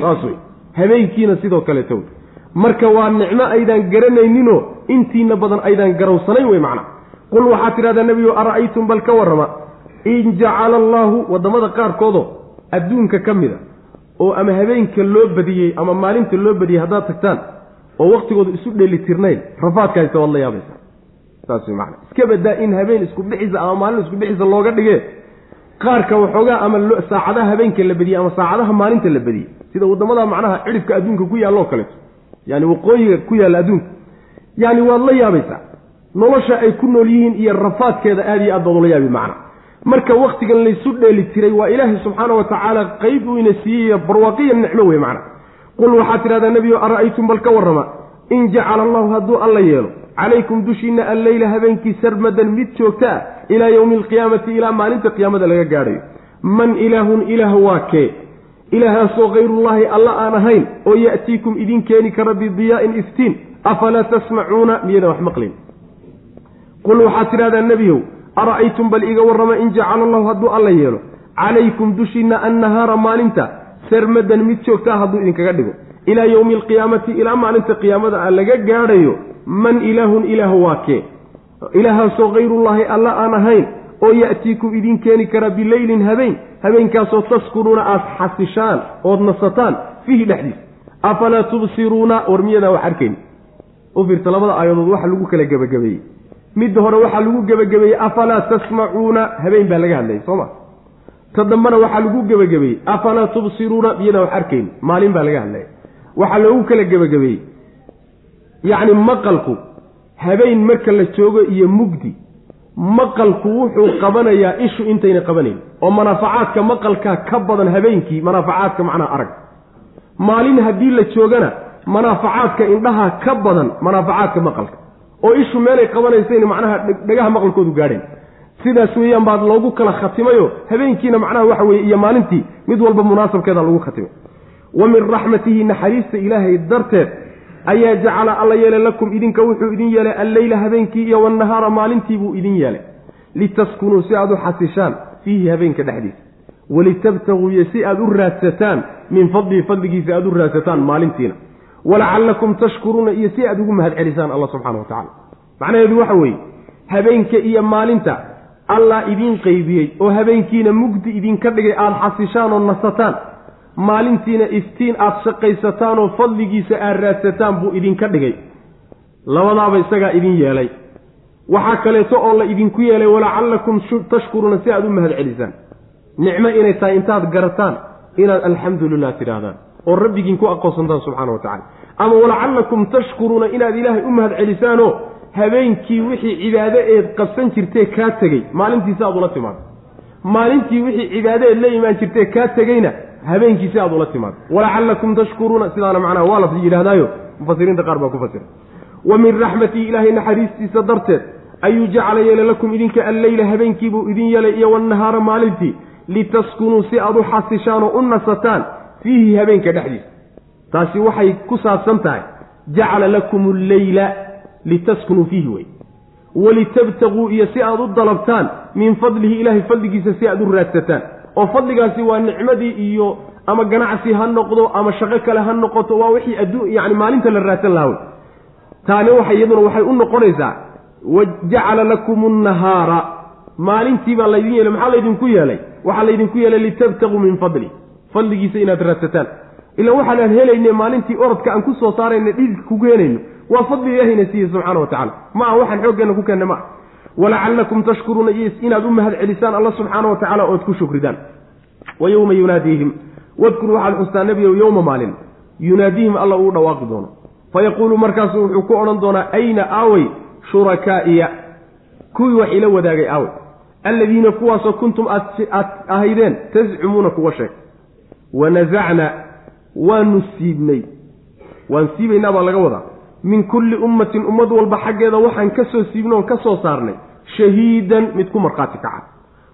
Saas wey habeenkiina sidoo kaleeta wey marka waa nicmo aydaan garanayninoo intiina badan aydaan garawsanayn wey macnaa qul waxaad tidhahdaa nebigu ara'aytum bal ka warrama? In jacala allaahu waddamada qaarkoodoo adduunka ka mid a oo ama habeenka loo badiyey ama maalinta loo badiyey haddaad tagtaan oo waktigooda isu dheelitirnayn rafaadka haysta waad la yaabaysaa saas wey macana iska badaa in habeen isku bixisa ama maalin isku bixisa looga dhige qaarka waxoogaa ama saacadaha habeenka la badiyey ama saacadaha maalinta la badiyey. Sida waddamada macnaha cidhifka adduunka ku yaalloo kaleeto yani waqooyiga ku yaalla adduunka. Yani waad la yaabaysaa. Nolosha ay ku nool yihiin iyo rafaadkeeda aada iyo aad baad ula yaabi macna. Marka waktigan laysu dheeli tiray waa ilaahay subxaana wa tacaala qeyb uu ina siiyey barwaaqiya nicmo wey macna. Qul waxaad tidhahdaa nebiyo ara'aytum bal ka warrama? In jacala allahu hadduu alla yeelo calaykum dushiinna alleyla habeenkii sarmadan mid joogta ah ilaa yowmi alqiyaamati ilaa maalinta qiyaamada laga gaadhayo. Man ilaahun ilaah waa kee ilaahaasoo hayrullaahi alla aan ahayn oo ya'tiikum idin keeni kara bidiyaa'in iftiin afalaa tasmacuuna? Miyadan wax maqlin qul waxaad tidhahdaa nebiyow ara'aytum bal iga warrama in jacala allahu hadduu alla yeelo? Calaykum dushiinna annahaara maalinta sarmadan mid joogtaa hadduu idinkaga dhigo. Ilaa yowmi alqiyaamati ilaa maalinta qiyaamada a laga gaadhayo man ilaahun ilaah waa kee? Ilaahaasoo hayrullaahi alla aan ahayn oo ya'tiikum idin keeni kara bileylin habeen habeenkaasoo taskunuuna aad xasishaan ood nasataan fiihi dhexdiisa afalaa tubsiruuna war miyadaa wax arkayn u fiirta labada aayadood waxa lagu kala gebagabeeyey midda hore waxaa lagu gebagabeeyey afalaa tasmacuuna habeen baa laga hadlayay soo ma? Ta dambena waxaa lagu gebagabeeyey afalaa tubsiruuna miyadaa wax arkayn maalin baa laga hadlaya waxaa loogu kala gebagabeeyey yacni maqalku habeen marka la joogo iyo mugdi maqalku wuxuu qabanayaa ishu intayna qabanayn oo manaafacaadka maqalkaa ka badan habeenkii manaafacaadka macnaha arag. Maalin haddii la joogana manaafacaadka indhaha ka badan manaafacaadka maqalka oo ishu meelay qabanaysayna macnaha dhagaha maqalkoodu gaadheen sidaas weeyaan baad loogu kala khatimayo habeenkiina macnaha waxa weye iyo maalintii mid walba munaasabkeeda lagu khatimay wa min raxmatihi naxariista ilaahay darteed ayaa jacala alla yeelay lakum idinka wuxuu idin yeelay alleyla habeenkii iyo wannahaara maalintii buu idin yeelay. Litaskunuu si aad u xasishaan fiihi habeenka dhexdiisa. Walitabtaguu iyo si aad u raadsataan min fadlihi fadligiisa aad u raadsataan maalintiina. Walacallakum tashkuruuna iyo si aad ugu mahad celisaan allah subxana wa tacala macnaheedu waxa weeye habeenka iyo maalinta allah idiin qeybiyey oo habeenkiina mugdi idinka dhigay aada xasishaan oo nasataan maalintiina iftiin aada shaqaysataan oo fadligiisa aad raadsataan buu idinka dhigay. Labadaaba isagaa idin yeelay. Waxaa kaleeto oo la idinku yeelay walacallakum tashkuruuna si aad u mahad celisaan. Nicmo inay tahay intaad garataan inaad alxamdu lilah tidhaahdaan oo rabbigiin ku aqoonsantaan subxana wa tacala ama walacallakum tashkuruuna inaad ilaahay u mahad celisaanoo habeenkii wixii cibaado eed qabsan jirtee kaa tegey. Maalintiisi aad ula timaado. Maalintii wixii cibaado eed la imaan jirtee kaa tegeyna habeenkiisi aad ula timaado. Walacallakum tashkuruuna sidaana macnaha waa la yidhahdaayo mufasiriinta qaar baa ku fasira wa min raxmatii ilaahay naxariistiisa darteed ayuu jacala yeelay lakum idinka alleyla habeenkiibuu idin yeelay iyo wannahaara maalintii. Litaskunuu si aad u xasishaan oo u nasataan fiihi habeenka dhexdiisa. Taasi waxay ku saabsan tahay jacala lakum alleyla litaskunuu fiihi wey walitabtaguu iyo si aad u dalabtaan min fadlihi ilaahay fadligiisa si aad u raadsataan oo fadligaasi waa nicmadii iyo ama ganacsi ha noqdo ama shaqo kale ha noqoto waa wixii adduun yani maalinta la raadsan lahaa wey taani waxa iyaduna waxay u noqonaysaa wajacala lakum annahaara maalintii baa laydin yeelay maxaa laydinku yeelay? Waxaa laydinku yeelay litabtaguu min fadli fadligiisa inaad raadsataan ilaan waxaanaan helayne maalintii orodka aan ku soo saarayna dhididka kugu helayno waa fadli ilaahayna siiye subxana wa tacala ma aha waxaan xooggeenna ku keenna maa walacallakum tashkuruuna iyo inaad u mahad celisaan alla subxaana wa tacala ood ku shukridaan wa yowma yunaadiihim wadkur waxaad xustaa nebiyow yowma maalin yunaadiihim alla uu dhawaaqi doono fayaquulu markaasu wuxuu ku odhan doonaa ayna aawey shurakaa'iya kuwii wax ila wadaagay aawey alladiina kuwaasoo kuntum aad ahaydeen tascumuuna kuwa sheeg wanasacna waanu siibnay waan siibaynaa baa laga wadaa min kulli ummatin ummad walba xaggeeda waxaan ka soo siibnoon ka soo saarnay shahiidan mid ku markhaati kaca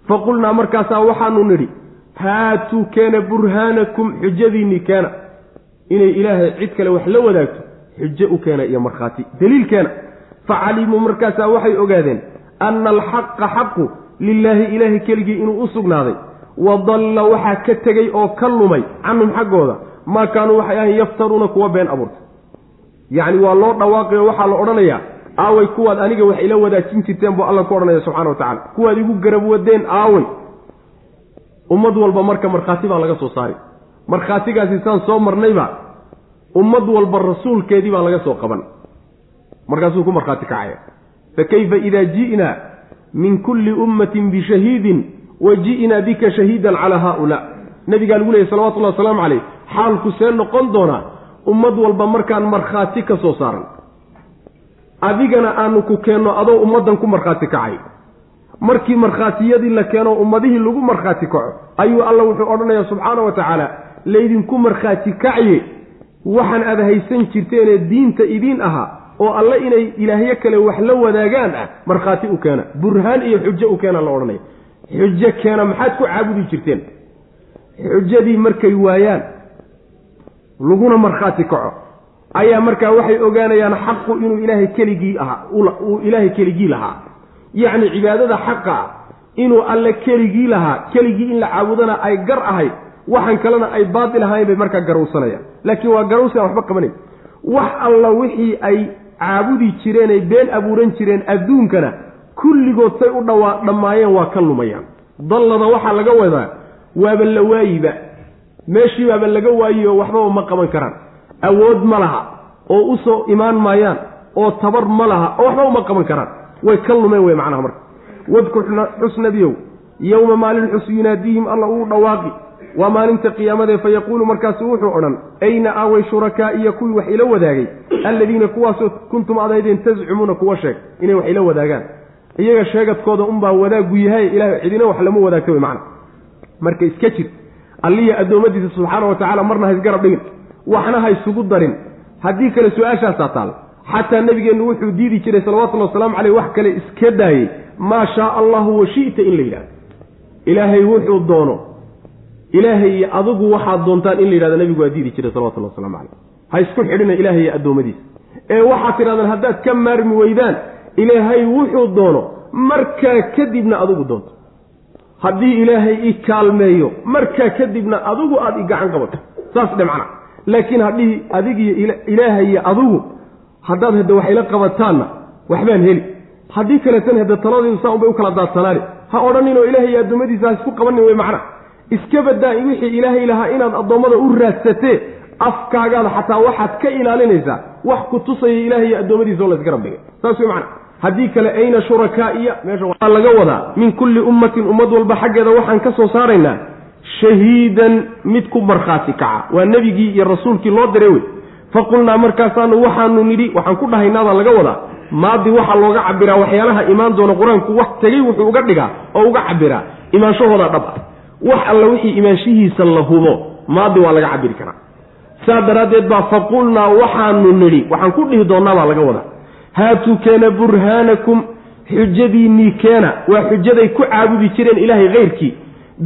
fa qulnaa markaasaa waxaanu nidhi haatuu keena burhaanakum xujadiinnii keena. Inay ilaahay cid kale wax la wadaagto xujo u keena iyo markhaati. Daliil keena. Facalimuu markaasaa waxay ogaadeen anna alxaqa xaqu lilaahi ilaahay keligii inuu u sugnaaday. Wa dalla waxaa ka tegey oo ka lumay canhum xaggooda. Maa kaanuu waxay ahayn yaftaruuna kuwa been abuurta yacni waa loo dhawaaqay oo waxaa la odhanayaa aaway kuwaad aniga wax ila wadaajin jirteen buu alla ku odhanaya subxana wa tacala kuwaad igu garab wadeen aaway. Ummad walba marka markhaati baa laga soo saari markhaatigaasi saan soo marnayba ummad walba rasuulkeedii baa laga soo qaban. Markaasuu ku markhaati kacaya fa kayfa idaa ji'naa min kulli ummatin bishahiidin wa ji'naa bika shahiidan calaa haaulaa. Nabigaa lagu leeyay salawatullahi wasalaamu calayh xaalku see noqon doonaa ummad walba markaan markhaati ka soo saaran. Adigana aanu ku keenno adoo ummaddan ku markhaati kacay. Markii markhaatiyadii la keeno ummadihii lagu markhaati kaco ayuu alla wuxuu odhanayaa subxaana wa tacaala laydinku markhaati kacye. Waxaan aad haysan jirteenee diinta idiin ahaa oo alle inay ilaahyo kale wax la wadaagaan ah markhaati u keena. Burhaan iyo xujo u keena la odhanaya. Xujo keena maxaad ku caabudi jirteen? Xujadii markay waayaan laguna markhaati kaco. Ayaa markaa waxay ogaanayaan xaqu inuu ilaahay keligii ahaa uu ilaahay keligii lahaa. Yacni cibaadada xaqa inuu alle keligii lahaa keligii in la caabudana ay gar ahayd waxaan kalena ay baatil ahayn bay markaa garowsanayaan. Laakiin waa garowsi aan waxba qabanayn. Wax alla wixii ay caabudi jireen ay been abuuran jireen adduunkana kulligood say u dhawaa dhammaayeen waa ka lumayaan. Dallada waxaa laga wadaa waaba la waayiba meeshii baaba laga waayi oo waxbaba ma qaban karaan. Awood ma laha oo u soo imaan maayaan oo tabar ma laha oo waxba uma qaban karaan. Way ka lumeen wey macnaha marka. Wadkur xus nebiyow yowma maalin xus yunaadiihim alla uu dhawaaqi. Waa maalinta qiyaamade fa yaquulu markaasu wuxuu odhan ayna aaway shurakaa'iya kuwii wax ila wadaagay? Alladiina kuwaasoo kuntum adaydeen tascumuuna kuwa sheeg inay wax ila wadaagaan. Iyaga sheegadkooda unbaa wadaaggu yahay ilahay cidina wax lama wadaagto wey macna. Marka iska jir alliya addoommadiisa subxaana wa tacala marna ha isgarab dhigin waxna ha isugu darin. Haddii kale su'aashaasaa taal. Xataa nebigeennu wuxuu diidi jiray salawatullhi wasalaamu caleyh wax kale iska daayey. Maa shaa allahu wa shi'ta in la yidhahdo ilaahay wuxuu doono. Ilaahay iyo adigu waxaad doontaan in la yidhahdo nebigu waa diidi jiray salawatullahi waslamu caleyh ha isku xidhina ilaahay iyo addoommadiisa. Ee waxaad tidhahdaan haddaad ka maarmi weydaan ilaahay wuxuu doono. Markaa kadibna adigu doonto haddii ilaahay i kaalmeeyo markaa kadibna adigu aada i gacan qabato saas dhe macna. Laakiin haddii adigiyo ilaahay iyo adigu haddaad hadda wax ila qabataanna waxbaan heli. Haddii kaleetana hadda taladeedu saa unbay u kala daadsanaani ha odhanin oo ilaahay addoommadiisa ha isku qabanin wey macna. Iska badaa wixii ilaahay lahaa inaad addoommada u raadsatee afkaagaada xataa waxaad ka ilaalinaysaa wax ku tusaya ilaahay iyo addoommadiisa oo laysgarab dhigay saas wey macna haddii kale ayna shurakaa'iya meesha waxaa laga wadaa min kulli ummatin ummad walba xaggeeda waxaan ka soo saaraynaa shahiidan mid ku markhaati kaca. Waa nebigii iyo rasuulkii loo diray wey faqulnaa markaasaanu waxaanu nidhi waxaan ku dhahaynaabaa laga wadaa maadi waxaa looga cabiraa waxyaalaha imaan doona qur'aanku wax tegey wuxuu uga dhigaa oo uga cabiraa imaanshahooda dhab ah wax alla wixii imaanshihiisa la hubo maadi waa laga cabiri karaa. Saa daraaddeed baa faqulnaa waxaanu nidhi waxaan ku dhihi doonaabaa laga wadaa haatuu keena burhaanakum xujadiinnii keena. Waa xujaday ku caabudi jireen ilaahay hayrkii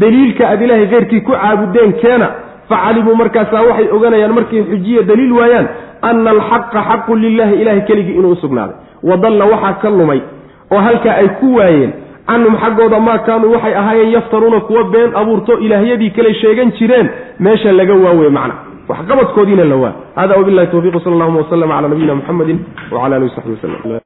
daliilka aad ilaahay keyrkii ku caabudeen keena. Facalimuu markaasaa waxay oganayaan markay xujiya daliil waayaan ana alxaqa xaqun lilaahi ilahay keligii inuu usugnaaday wadalla waxaa ka lumay oo halkaa ay ku waayeen canhum xaggooda maa kaanuu waxay ahaayeen yaftaruuna kuwa been abuurto ilaahyadii kale sheegan jireen meesha laga waaweye macna waxqabadkoodiina la waa hada wabilahi towfiq sal allahuma waslama cala nabiyina muxamedi wcala alihi wasaxbi waslm